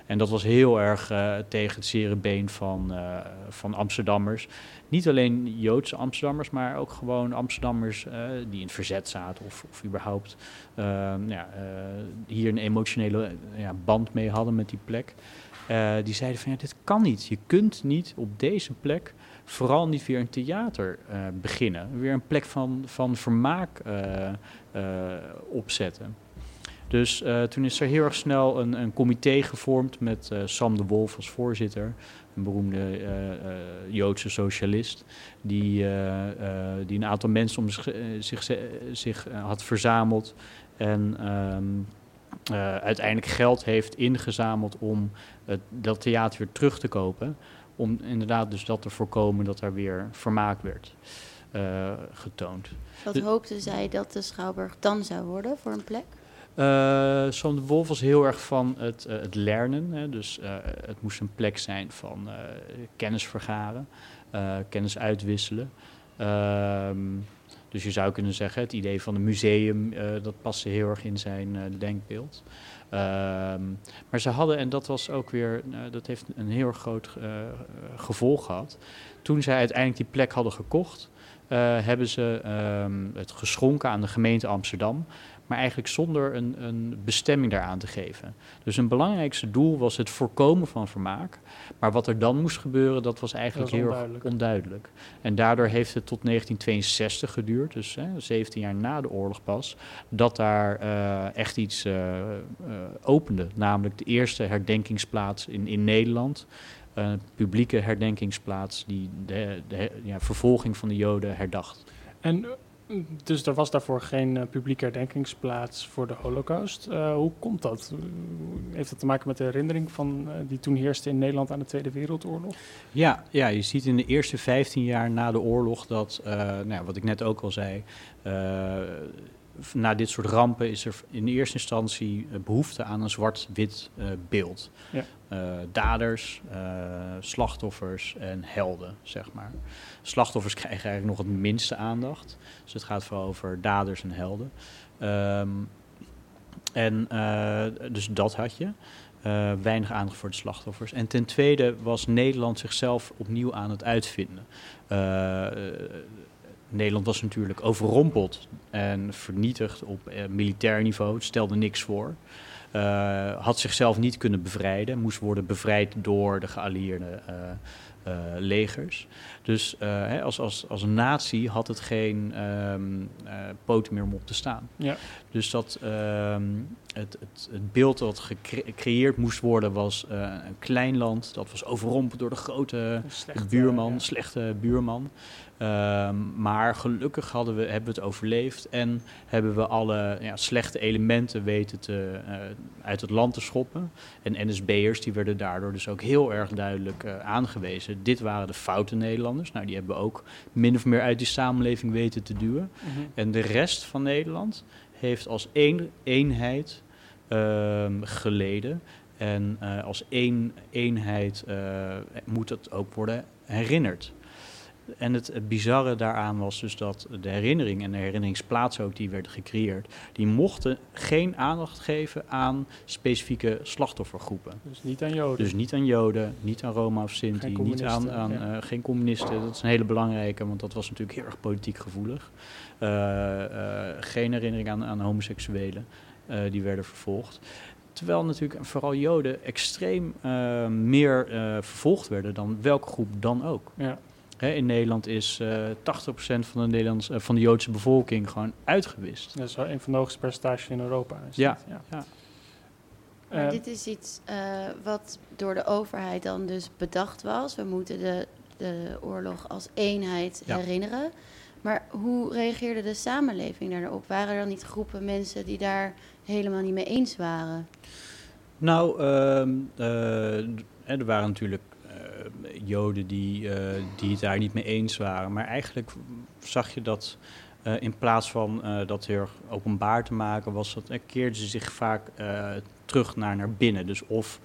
En dat was heel erg uh, tegen het zere been van, uh, van Amsterdammers. Niet alleen Joodse Amsterdammers, maar ook gewoon Amsterdammers uh, die in het verzet zaten of, of überhaupt ja, hier een emotionele ja, band mee hadden met die plek. die zeiden van ja, dit kan niet. Je kunt niet op deze plek vooral niet weer een theater beginnen. Weer een plek van, van vermaak opzetten. Dus uh, toen is er heel erg snel een, een comité gevormd met uh, Sam de Wolf als voorzitter, een beroemde uh, Joodse socialist, die, die een aantal mensen om zich, zich, zich had verzameld en um, uiteindelijk geld heeft ingezameld om het, dat theater weer terug te kopen. Om inderdaad dus dat te voorkomen dat er weer vermaak werd getoond. Wat hoopten zij dat de Schouwburg dan zou worden voor een plek? Uh, Sam de Wolf was heel erg van het, uh, het lernen. Hè. Dus uh, het moest een plek zijn van kennis vergaren, kennis uitwisselen. Ehm, dus je zou kunnen zeggen, het idee van een museum, dat paste heel erg in zijn denkbeeld. Ehm, maar ze hadden, en dat was ook weer, dat heeft een heel groot gevolg gehad. Toen zij uiteindelijk die plek hadden gekocht, hebben ze um, het geschonken aan de gemeente Amsterdam maar eigenlijk zonder een, een bestemming daaraan te geven. Dus een belangrijkste doel was het voorkomen van vermaak. Maar wat er dan moest gebeuren, dat was eigenlijk heel onduidelijk. onduidelijk. En daardoor heeft het tot 1962 geduurd, dus hè, 17 jaar na de oorlog pas, dat daar uh, echt iets uh, uh, opende. Namelijk de eerste herdenkingsplaats in, in Nederland. Een publieke herdenkingsplaats die de, de ja, vervolging van de Joden herdacht. En dus er was daarvoor geen uh, publieke herdenkingsplaats voor de Holocaust. Uh, hoe komt dat? Heeft dat te maken met de herinnering van, uh, die toen heerste in Nederland aan de Tweede Wereldoorlog? Ja, ja je ziet in de eerste 15 jaar na de oorlog dat, nou, wat ik net ook al zei, na dit soort rampen is er in eerste instantie behoefte aan een zwart-wit beeld. Ja. daders, slachtoffers en helden, zeg maar. Slachtoffers krijgen eigenlijk nog het minste aandacht. Dus het gaat vooral over daders en helden. Um, en dus dat had je. Uh, weinig aandacht voor de slachtoffers. En ten tweede was Nederland zichzelf opnieuw aan het uitvinden. Uh, Nederland was natuurlijk overrompeld en vernietigd op militair niveau. Het stelde niks voor. had zichzelf niet kunnen bevrijden. Moest worden bevrijd door de geallieerde uh, legers. Dus hè, als, als, als een natie had het geen um, meer om op te staan. Ja. Dus dat um, het, het, het, beeld dat gecreëerd moest worden was een klein land. Dat was overrompeld door de grote slechte, buurman, ja. slechte buurman. Um, maar gelukkig hadden we, hebben we het overleefd en hebben we alle ja, slechte elementen weten te, uh, uit het land te schoppen. En NSB'ers die werden daardoor dus ook heel erg duidelijk uh, aangewezen. Dit waren de foute Nederlanders. Nou, die hebben we ook min of meer uit die samenleving weten te duwen. Mm -hmm. En de rest van Nederland heeft als één eenheid um, geleden. En uh, als één eenheid moet het ook worden herinnerd. En het, het, bizarre daaraan was dus dat de herinnering en de herinneringsplaatsen ook die werden gecreëerd, die mochten geen aandacht geven aan specifieke slachtoffergroepen. Dus niet aan Joden. Dus niet aan Joden, niet aan Roma of Sinti, niet aan, aan ja. uh, geen communisten. Dat is een hele belangrijke, want dat was natuurlijk heel erg politiek gevoelig. Uh, uh, geen herinnering aan, aan homoseksuelen, die werden vervolgd. Terwijl natuurlijk vooral Joden extreem meer vervolgd werden dan welke groep dan ook. Ja in Nederland is uh, 80% van de, Nederlands, uh, van de Joodse bevolking gewoon uitgewist. Dat is wel een van de hoogste percentages in Europa. Ja. ja. ja. Maar uh, dit is iets uh, wat door de overheid dan dus bedacht was. We moeten de, de oorlog als eenheid ja. herinneren. Maar hoe reageerde de samenleving daarop? Waren er dan niet groepen mensen die daar helemaal niet mee eens waren? Nou, er waren natuurlijk Joden die, uh, die het daar niet mee eens waren. Maar eigenlijk zag je dat uh, in plaats van uh, dat heel openbaar te maken, was dat, keerden ze zich vaak terug naar, naar binnen. Dus of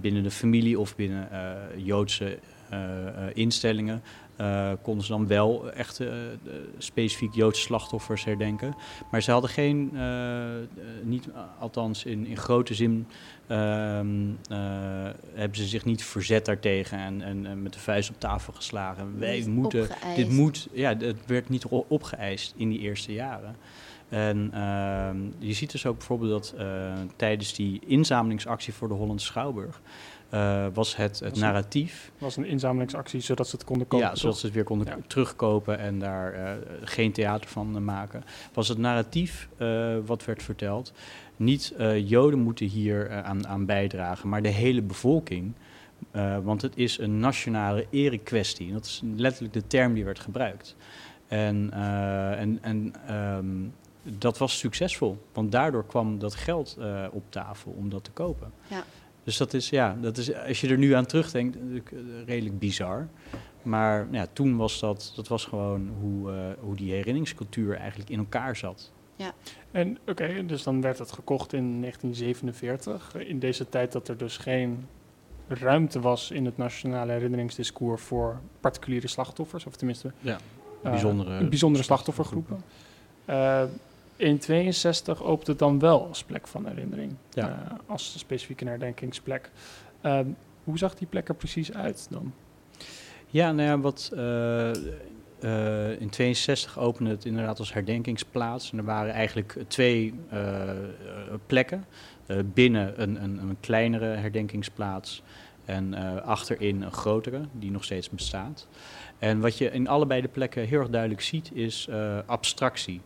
binnen de familie of binnen Joodse eh, eh, instellingen eh, konden ze dan wel echt eh, specifiek Joodse slachtoffers herdenken. Maar ze hadden geen, eh, niet, althans in, in grote zin, ehm, eh, hebben ze zich niet verzet daartegen en, en, en met de vuist op tafel geslagen. Wij moeten, opgeëist. dit moet, ja, het werd niet opgeëist in die eerste jaren. En ehm, je ziet dus ook bijvoorbeeld dat tijdens die inzamelingsactie voor de Hollandse Schouwburg eh, was het, het Was een- narratief was een inzamelingsactie zodat ze het konden kopen. ja, zodat ze het weer konden Ja. terugkopen en daar eh, geen theater van maken. Was het narratief eh, wat werd verteld. Niet eh, Joden moeten hier aan, aan bijdragen, maar de hele bevolking. Eh, want het is een nationale erekwestie. En dat is letterlijk de term die werd gebruikt. En, eh, en, en ehm, dat was succesvol, want daardoor kwam dat geld eh, op tafel om dat te kopen. Ja. Dus dat is, ja, dat is, als je er nu aan terugdenkt, natuurlijk, eh, redelijk bizar. Maar ja, toen was dat, dat was gewoon hoe, eh, hoe die herinneringscultuur eigenlijk in elkaar zat. En oké, dus dan werd het gekocht in 1947. In deze tijd dat er dus geen ruimte was in het nationale herinneringsdiscours voor particuliere slachtoffers, of tenminste Ja, eh, bijzondere, bijzondere slachtoffergroepen. Eh, in 62 opent het dan wel als plek van herinnering, Ja. eh, als specifieke herdenkingsplek. Eh, hoe zag die plek er precies uit dan? Ja, nou ja, wat eh, eh, in 62 opende het inderdaad als herdenkingsplaats. En er waren eigenlijk twee plekken. Binnen een, een, een kleinere herdenkingsplaats en achterin een grotere, die nog steeds bestaat. En wat je in allebei de plekken heel erg duidelijk ziet, is abstractie.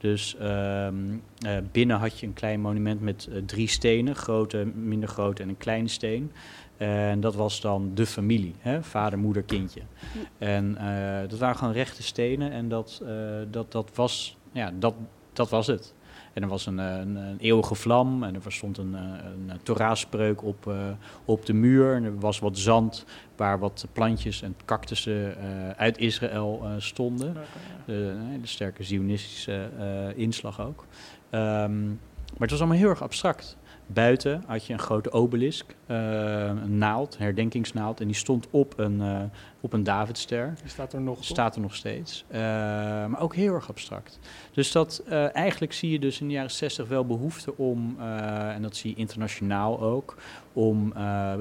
Dus ehm, eh, binnen had je een klein monument met eh, drie stenen, grote, minder grote en een kleine steen. En dat was dan de familie, hè? vader, moeder, kindje. En eh, dat waren gewoon rechte stenen en dat, dat, dat, was, ja, dat, dat was het. En er was een, eh, een, een eeuwige vlam en er stond een, eh, een Torah-spreuk op, eh, op de muur. En er was wat zand waar wat plantjes en cactussen eh, uit Israël eh, stonden. De, hele sterke zionistische eh, inslag ook. Ehm, maar het was allemaal heel erg abstract. Buiten had je een grote obelisk, eh, een naald, herdenkingsnaald. En die stond op een, eh, op een Davidster. Die staat er nog. Staat er nog steeds. Eh, maar ook heel erg abstract. Dus dat, eh, eigenlijk zie je dus in de jaren 60 wel behoefte om, eh, en dat zie je internationaal ook, om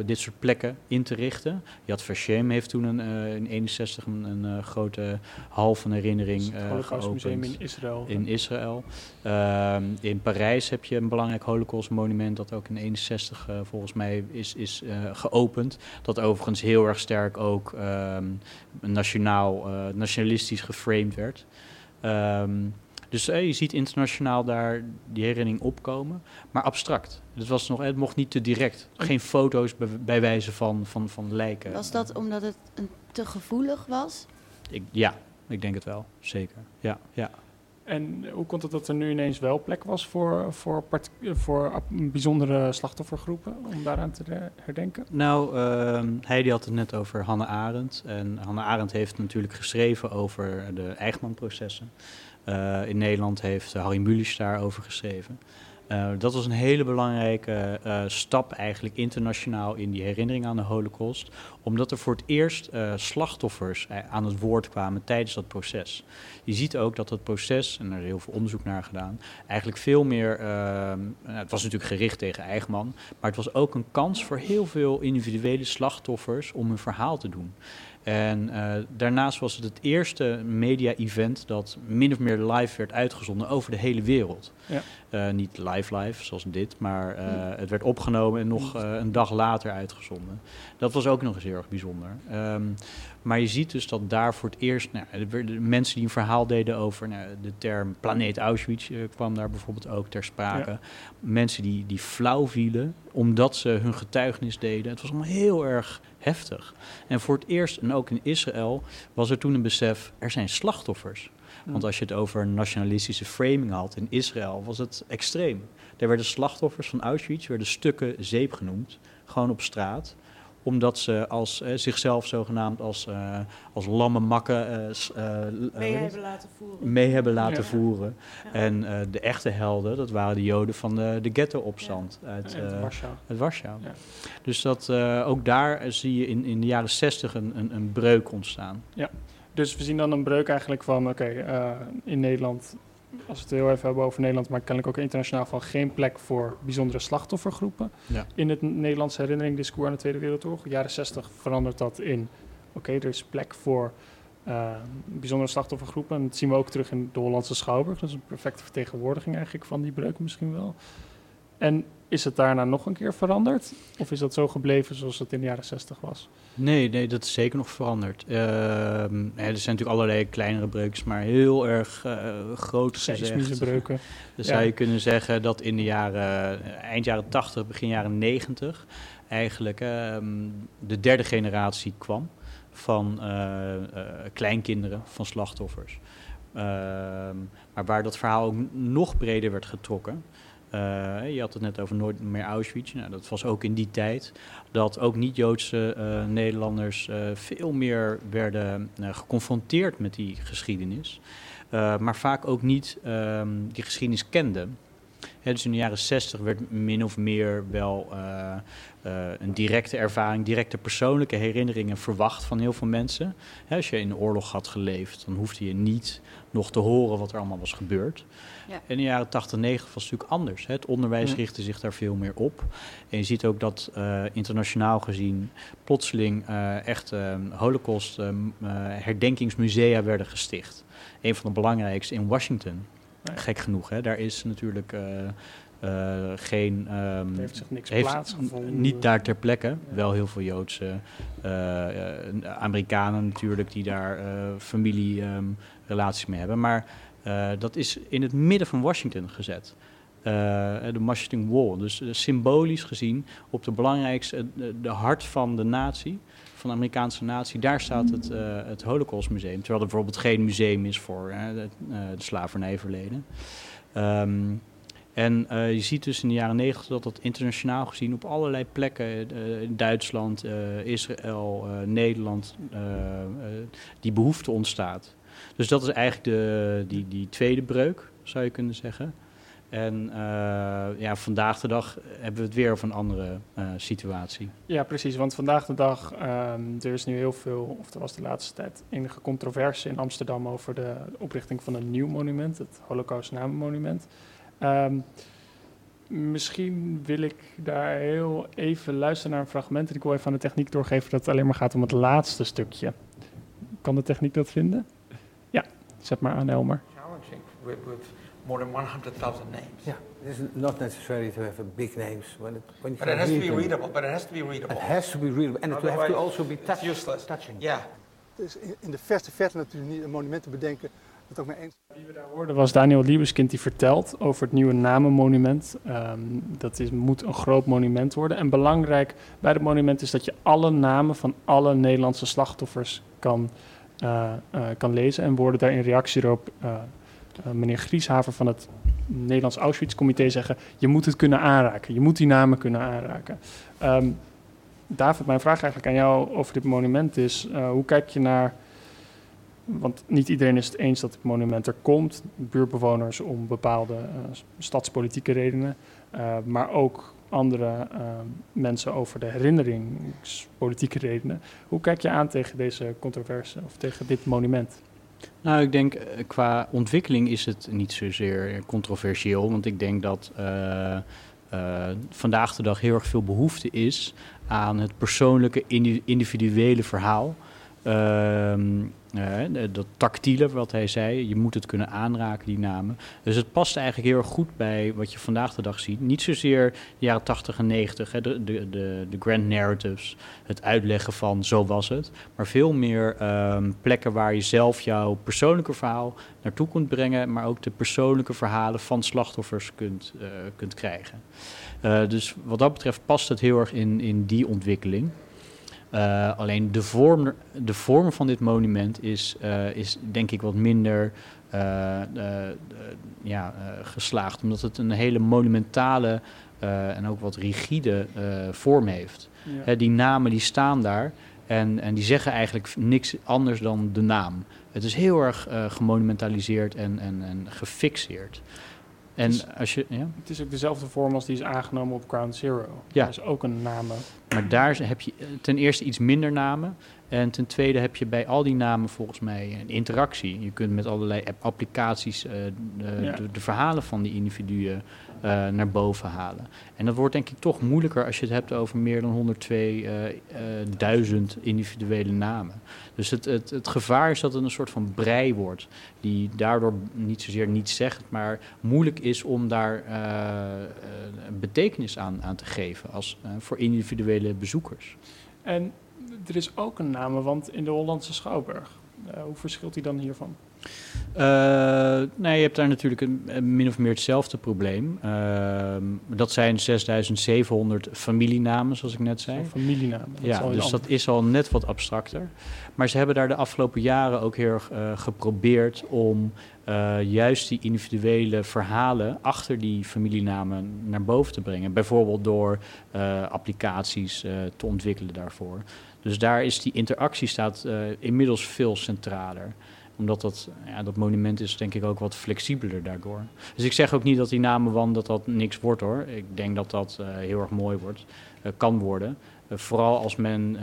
dit soort plekken in te richten. Yad Vashem heeft toen een, in 61 een, een grote hal van herinnering Het geopend in Israël. in Israël. Ehm, in Parijs heb je een belangrijk Holocaust-monument dat ook in 61 eh, volgens mij is, is geopend. Dat overigens heel erg sterk ook ehm, nationaal, eh, nationalistisch geframed werd. Ehm, dus eh, je ziet internationaal daar die herinnering opkomen, maar abstract. Het, was nog, het mocht niet te direct. Geen foto's bij, bij wijze van, van, van lijken. Was dat omdat het een te gevoelig was? Ik, ja, ik denk het wel, zeker. Ja, ja. En hoe komt het dat er nu ineens wel plek was voor, voor, bijzondere slachtoffergroepen om daaraan te her- herdenken? Nou, ehm Heidi had het net over Hannah Arendt. En Hannah Arendt heeft natuurlijk geschreven over de Eichmann-processen. Eh, in Nederland heeft Harry Mulisch daarover geschreven. Eh, dat was een hele belangrijke eh, stap eigenlijk internationaal in die herinnering aan de holocaust. Omdat er voor het eerst eh, slachtoffers aan het woord kwamen tijdens dat proces. Je ziet ook dat het proces, en er is heel veel onderzoek naar gedaan, eigenlijk veel meer... nou, het was natuurlijk gericht tegen Eichmann, maar het was ook een kans voor heel veel individuele slachtoffers om hun verhaal te doen. En daarnaast was het het eerste media-event dat min of meer live werd uitgezonden over de hele wereld. Ja. Eh, niet live live, zoals dit, maar eh, het werd opgenomen en nog eh, een dag later uitgezonden. Dat was ook nog eens heel erg bijzonder. Ehm, maar je ziet dus dat daar voor het eerst nou, werden mensen die een verhaal deden over nou, de term planeet Auschwitz, kwam daar bijvoorbeeld ook ter sprake. Ja. Mensen die, die flauw vielen omdat ze hun getuigenis deden. Het was allemaal heel erg heftig. En voor het eerst, en ook in Israël, was er toen een besef, er zijn slachtoffers. Want als je het over nationalistische framing had in Israël, was het extreem. Er werden slachtoffers van Auschwitz, werden stukken zeep genoemd, gewoon op straat, omdat ze als, eh, zichzelf zogenaamd als, eh, als lamme makken eh, eh, Mee hebben laten voeren. mee hebben laten Ja. voeren. Ja. En eh, de echte helden, dat waren de Joden van de, de ghetto-opstand uit, uit eh, Warschau. uit Warschau. Ja. Dus dat, eh, ook daar zie je in, in de jaren zestig een, een, een breuk ontstaan. Dus we zien dan een breuk eigenlijk van, oké, eh, in Nederland, als we het heel even hebben over Nederland, maar kennelijk ook internationaal, van geen plek voor bijzondere slachtoffergroepen. Ja. In het Nederlandse herinnering-discours aan de Tweede Wereldoorlog, jaren 60 verandert dat in, oké, er is plek voor eh, bijzondere slachtoffergroepen. En dat zien we ook terug in de Hollandse Schouwburg. Dat is een perfecte vertegenwoordiging eigenlijk van die breuk misschien wel. En is het daarna nog een keer veranderd? Of is dat zo gebleven zoals het in de jaren 60 was? Nee, nee, dat is zeker nog veranderd. Ehm, ja, er zijn natuurlijk allerlei kleinere breukjes, maar heel erg eh, groot Seismische breuken. Dan Ja. zou je kunnen zeggen dat in de jaren, eh, eind jaren 80, begin jaren 90, eigenlijk ehm, de derde generatie kwam van eh, kleinkinderen van slachtoffers. Ehm, maar waar dat verhaal ook nog breder werd getrokken. Eh, je had het net over nooit meer Auschwitz. Nou, dat was ook in die tijd dat ook niet-Joodse eh, Nederlanders eh, veel meer werden geconfronteerd met die geschiedenis. Maar vaak ook niet ehm, die geschiedenis kenden. Dus in de jaren 60 werd min of meer wel eh, eh, een directe ervaring, directe persoonlijke herinneringen verwacht van heel veel mensen. Als je in de oorlog had geleefd, dan hoefde je niet nog te horen wat er allemaal was gebeurd. Ja. In de jaren 80, 90 was het natuurlijk anders. Hè. Het onderwijs Ja. richtte zich daar veel meer op. En je ziet ook dat eh, internationaal gezien plotseling echt eh, holocaust herdenkingsmusea werden gesticht. Een van de belangrijkste in Washington. Gek genoeg, hè. daar is natuurlijk eh, eh, geen... ehm, Er heeft zich niks heeft plaatsgevonden. Niet daar ter plekke. Wel heel veel Joodse eh, Amerikanen natuurlijk die daar familierelaties mee hebben. Maar dat is in het midden van Washington gezet. De Washington Wall. Dus symbolisch gezien op de belangrijkste, de hart van de natie, van de Amerikaanse natie, daar staat het, eh het Holocaustmuseum. Terwijl er bijvoorbeeld geen museum is voor eh, de, eh, de slavernijverleden. Ehm, en eh, je ziet dus in de jaren negentig dat dat internationaal gezien op allerlei plekken, in Duitsland, Israël, Nederland, die behoefte ontstaat. Dus dat is eigenlijk de, die, die tweede breuk, zou je kunnen zeggen. En eh, ja, vandaag de dag hebben we het weer over een andere eh, situatie. Ja, precies. Want vandaag de dag, ehm, er is nu heel veel, of er was de laatste tijd enige controverse in Amsterdam over de oprichting van een nieuw monument, het Holocaust Namenmonument. Ehm, misschien wil ik daar heel even luisteren naar een fragment en ik wil even aan de techniek doorgeven dat het alleen maar gaat om het laatste stukje. Kan de techniek dat vinden? Ja, zet maar aan Elmer. challenging with, with more than 100,000 names. Yeah, it's not necessary to have a big names when it when you But it has to be them. readable. But it has to be readable. It has to be readable, and it will have to also be it's touch, useless. touching. Yeah. Het is in- de verste verte natuurlijk niet een monument te bedenken. Dat ook mee eens. Wie we daar hoorden was Daniel Liebeskind die vertelt over het nieuwe namenmonument. Ehm, dat is, moet een groot monument worden. En belangrijk bij het monument is dat je alle namen van alle Nederlandse slachtoffers kan, eh, eh, kan lezen. En worden daar in reactie erop eh, meneer Grieshaver van het Nederlands Auschwitz-comité zeggen... je moet het kunnen aanraken, je moet die namen kunnen aanraken. Ehm, David, mijn vraag eigenlijk aan jou over dit monument is... eh, hoe kijk je naar... Want niet iedereen is het eens dat het monument er komt. Buurtbewoners om bepaalde eh, stadspolitieke redenen. eh, maar ook andere eh, mensen over de herinneringspolitieke redenen. Hoe kijk je aan tegen deze controverse of tegen dit monument? Nou, ik denk eh, qua ontwikkeling is het niet zozeer controversieel. Want ik denk dat eh, eh, vandaag de dag heel erg veel behoefte is aan het persoonlijke, indi- individuele verhaal. Ehm, eh, dat tactiele, wat hij zei, je moet het kunnen aanraken, die namen. Dus het past eigenlijk heel erg goed bij wat je vandaag de dag ziet. Niet zozeer de jaren 80 en 90, hè, de, de, de, de grand narratives, het uitleggen van zo was het. Maar veel meer ehm, plekken waar je zelf jouw persoonlijke verhaal naartoe kunt brengen, maar ook de persoonlijke verhalen van slachtoffers kunt, eh, kunt krijgen. Eh, dus wat dat betreft past het heel erg in, in die ontwikkeling. Eh, alleen de vorm, de vorm van dit monument is, eh, is denk ik wat minder eh, ja, geslaagd. Omdat het een hele monumentale en ook wat rigide vorm heeft. Ja. Hè, die namen die staan daar en, en die zeggen eigenlijk niks anders dan de naam. Het is heel erg gemonumentaliseerd en, en, en gefixeerd. En Dus- als je, ja? Het is ook dezelfde vorm als die is aangenomen op Ground Zero. Ja. Dat is ook een naam. Maar daar heb je eh, ten eerste iets minder namen. En ten tweede heb je bij al die namen volgens mij een interactie. Je kunt met allerlei app- applicaties eh, de, Ja. de, de verhalen van die individuen eh, naar boven halen. En dat wordt denk ik toch moeilijker als je het hebt over meer dan 102.000 individuele namen. Dus het, het, het gevaar is dat het een soort van brei wordt. Die daardoor niet zozeer niets zegt, maar moeilijk is om daar eh, eh, betekenis aan, aan te geven als, eh, voor individuele bezoekers. En er is ook een namenwand in de Hollandse Schouwburg. Eh, hoe verschilt die dan hiervan? Eh, nee, je hebt daar natuurlijk een, een min of meer hetzelfde probleem. Ehm, dat zijn 6700 familienamen, zoals ik net zei. Familienamen. dat Ja, dus dat is al net wat abstracter. Maar ze hebben daar de afgelopen jaren ook heel erg eh, geprobeerd om eh, juist die individuele verhalen achter die familienamen naar boven te brengen. Bijvoorbeeld door applicaties te ontwikkelen daarvoor. Dus daar is die interactie staat inmiddels veel centraler omdat dat, ja, dat monument is denk ik ook wat flexibeler daardoor. Dus ik zeg ook niet dat die namenwand dat dat niks wordt hoor. Ik denk dat dat eh, heel erg mooi wordt, eh, kan worden. Eh, vooral als men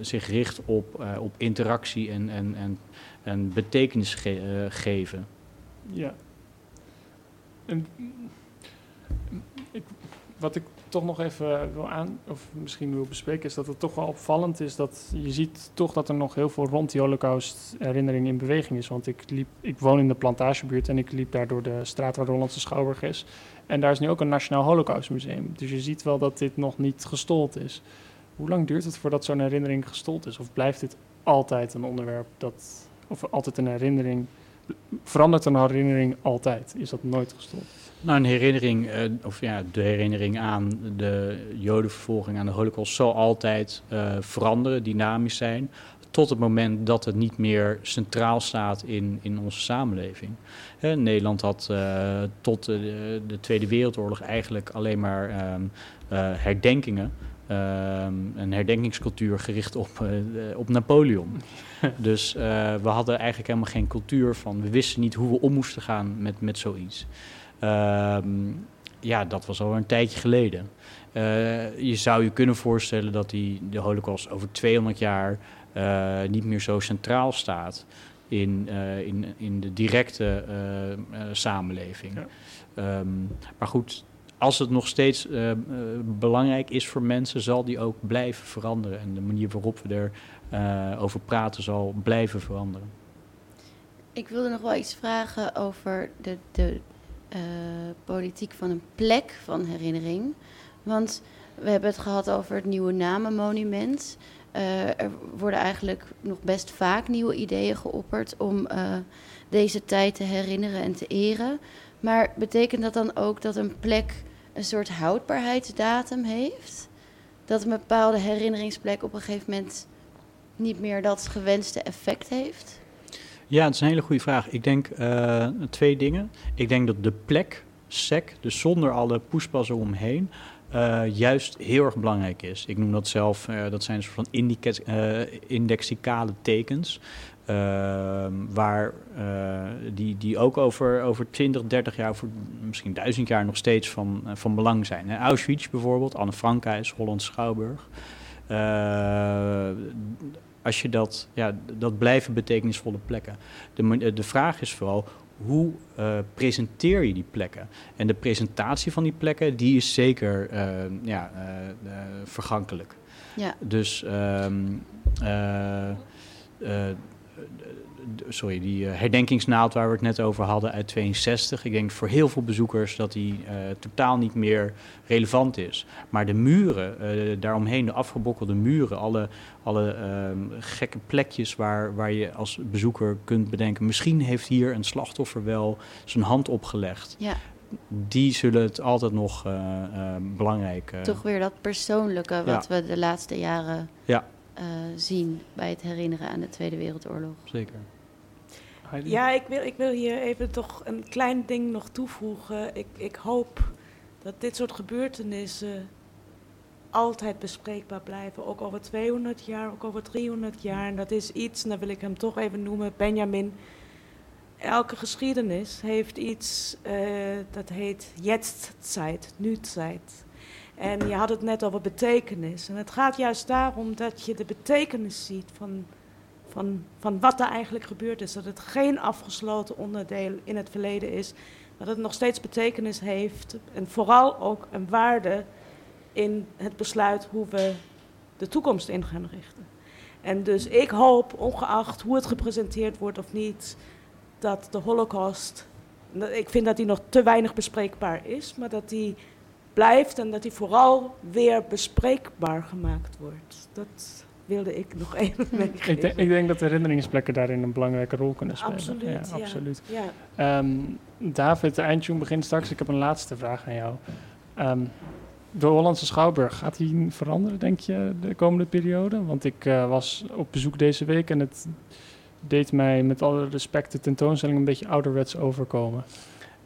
zich richt op, op interactie en, en, en, en betekenis ge- geven. Ja. En, ik, wat ik toch nog even wil aan, of misschien wil bespreken, is dat het toch wel opvallend is dat je ziet toch dat er nog heel veel rond die Holocaust herinnering in beweging is. Want ik, liep, ik woon in de plantagebuurt en ik liep daar door de straat waar de Hollandse Schouwburg is. En daar is nu ook een Nationaal Holocaustmuseum. Dus je ziet wel dat dit nog niet gestold is. Hoe lang duurt het voordat zo'n herinnering gestold is? Of blijft dit altijd een onderwerp dat, of altijd een herinnering verandert een herinnering altijd? Is dat nooit gestopt? Nou, een herinnering, eh, of ja, de herinnering aan de jodenvervolging, aan de holocaust, zal altijd eh, veranderen, dynamisch zijn, tot het moment dat het niet meer centraal staat in, in onze samenleving. Nederland had eh, tot de, de Tweede Wereldoorlog eigenlijk alleen maar ehm, eh, herdenkingen. Ehm, een herdenkingscultuur gericht op, eh, op Napoleon. dus eh, we hadden eigenlijk helemaal geen cultuur van. We wisten niet hoe we om moesten gaan met, met zoiets. Ehm, ja, dat was al een tijdje geleden. Eh, je zou je kunnen voorstellen dat die, de Holocaust over 200 jaar niet meer zo centraal staat in, in, in de directe samenleving. Ja. Ehm, maar goed, als het nog steeds eh, eh, belangrijk is voor mensen, zal die ook blijven veranderen. En de manier waarop we er eh, over praten zal blijven veranderen. Ik wilde nog wel iets vragen over de, de politiek van een plek van herinnering. Want we hebben het gehad over het nieuwe namenmonument. Er worden eigenlijk nog best vaak nieuwe ideeën geopperd om deze tijd te herinneren en te eren. Maar betekent dat dan ook dat een plek een soort houdbaarheidsdatum heeft? Dat een bepaalde herinneringsplek op een gegeven moment niet meer dat gewenste effect heeft? Ja, het is een hele goede vraag. Ik denk eh, twee dingen. Ik denk dat de plek, sec, dus zonder alle poespassen omheen, eh, juist heel erg belangrijk is. Ik noem dat zelf, eh, dat zijn een soort van indexicale tekens. Ehm, waar eh, die, die ook over, over 20, 30 jaar, voor misschien duizend jaar nog steeds van, eh, van belang zijn. Hè. Auschwitz bijvoorbeeld, Anne Frankhuis, Holland Schouwburg. Eh, als je dat, ja, dat blijven betekenisvolle plekken. De, de vraag is vooral, hoe presenteer je die plekken? En de presentatie van die plekken, die is zeker ja, vergankelijk. Ja. Dus, ehm, eh, eh, sorry, die eh, herdenkingsnaald waar we het net over hadden uit 62. Ik denk voor heel veel bezoekers dat die eh, totaal niet meer relevant is. Maar de muren eh, daaromheen, de afgebokkelde muren, alle, alle ehm, gekke plekjes waar, waar je als bezoeker kunt bedenken... misschien heeft hier een slachtoffer wel zijn hand opgelegd. Ja. Die zullen het altijd nog belangrijk... Toch weer dat persoonlijke wat we de laatste jaren Ja. Eh, zien bij het herinneren aan de Tweede Wereldoorlog. Zeker. Ja, ik wil, ik wil hier even toch een klein ding nog toevoegen. Ik, ik hoop dat dit soort gebeurtenissen altijd bespreekbaar blijven. Ook over 200 jaar, ook over 300 jaar. En dat is iets, en dan wil ik hem toch even noemen, Benjamin. Elke geschiedenis heeft iets uh, dat heet Jetztzeit, nu-tijd. En je had het net over betekenis. En het gaat juist daarom dat je de betekenis ziet van, van, van wat er eigenlijk gebeurd is. Dat het geen afgesloten onderdeel in het verleden is. Dat het nog steeds betekenis heeft. En vooral ook een waarde in het besluit hoe we de toekomst in gaan richten. En dus ik hoop, ongeacht hoe het gepresenteerd wordt of niet, dat de Holocaust. Ik vind dat die nog te weinig bespreekbaar is, maar dat die blijft en dat die vooral weer bespreekbaar gemaakt wordt. Dat wilde ik nog even meegeven. Ik, denk, ik denk dat herinneringsplekken daarin een belangrijke rol kunnen spelen. Absoluut, ja. ja. absoluut. Ja. Um, David, de eindtune begint straks. Ik heb een laatste vraag aan jou. Um, de Hollandse Schouwburg, gaat die veranderen, denk je, de komende periode? Want ik uh, was op bezoek deze week en het deed mij met alle respect de tentoonstelling een beetje ouderwets overkomen.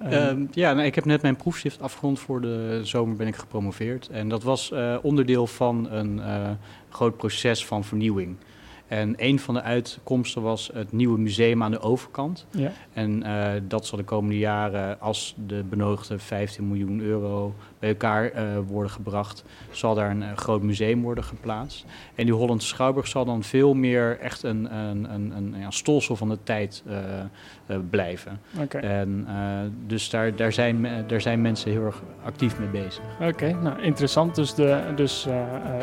Um, ja, nou, ik heb net mijn proefschrift afgerond. Voor de zomer ben ik gepromoveerd. En dat was uh, onderdeel van een uh, groot proces van vernieuwing. En een van de uitkomsten was het nieuwe museum aan de overkant. Ja. En uh, dat zal de komende jaren, als de benodigde 15 miljoen euro bij elkaar uh, worden gebracht, zal daar een uh, groot museum worden geplaatst. En die Hollandse Schouwburg zal dan veel meer echt een, een, een, een ja, stolsel van de tijd blijven. Okay. En dus daar, daar, zijn, daar zijn mensen heel erg actief mee bezig. Oké, okay, nou interessant. Dus, de, dus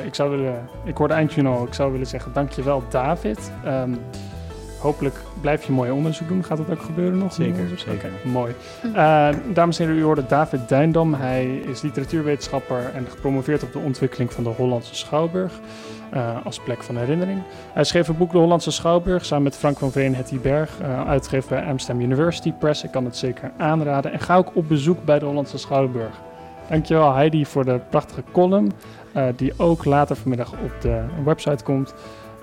ik zou willen, ik hoorde eindje al, ik zou willen zeggen dankjewel David. Um, hopelijk blijf je mooi onderzoek doen. Gaat dat ook gebeuren nog? Zeker, zeker. Okay, mooi. Uh, dames en heren, u hoorde David Duindam. Hij is literatuurwetenschapper en gepromoveerd op de ontwikkeling van de Hollandse Schouwburg. Uh, als plek van herinnering. Hij schreef een boek De Hollandse Schouwburg samen met Frank van Veen Hetty Berg, uh, uitgegeven bij Amsterdam University Press. Ik kan het zeker aanraden. En ga ook op bezoek bij de Hollandse Schouwburg. Dankjewel Heidi voor de prachtige column, uh, die ook later vanmiddag op de website komt.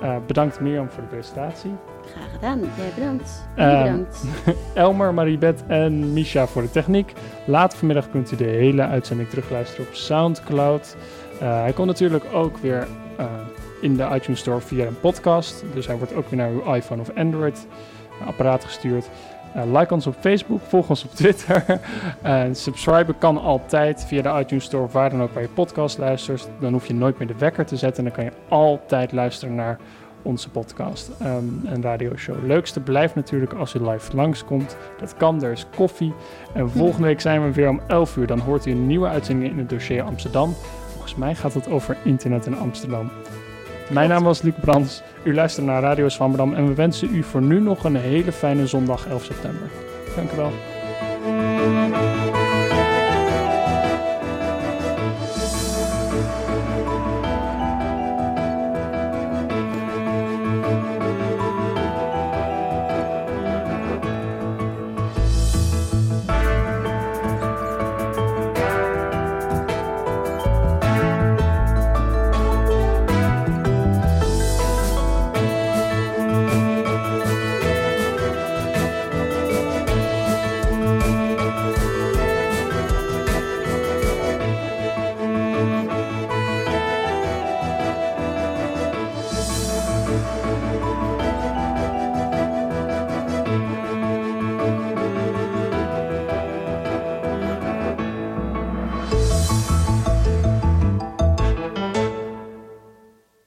Uh, bedankt Mirjam voor de presentatie. Graag gedaan. Jij bedankt. Uh, bedankt. Elmer, Maribeth en Misha voor de techniek. Later vanmiddag kunt u de hele uitzending terugluisteren op Soundcloud. Uh, hij komt natuurlijk ook weer in de iTunes Store via een podcast. Dus hij wordt ook weer naar uw iPhone of Android apparaat gestuurd. Uh, like ons op Facebook, volg ons op Twitter. Uh, subscriben kan altijd via de iTunes Store of waar dan ook waar je podcast luistert. Dan hoef je nooit meer de wekker te zetten en dan kan je altijd luisteren naar onze podcast um, en radioshow. Leukste blijft natuurlijk als u live langskomt. Dat kan, er is koffie. En volgende week zijn we weer om 11 uur. Dan hoort u een nieuwe uitzending in het dossier Amsterdam. Volgens mij gaat het over internet in Amsterdam. Mijn naam was Luc Brands. U luistert naar Radio Zwammerdam en we wensen u voor nu nog een hele fijne zondag 11 september. Dank u wel.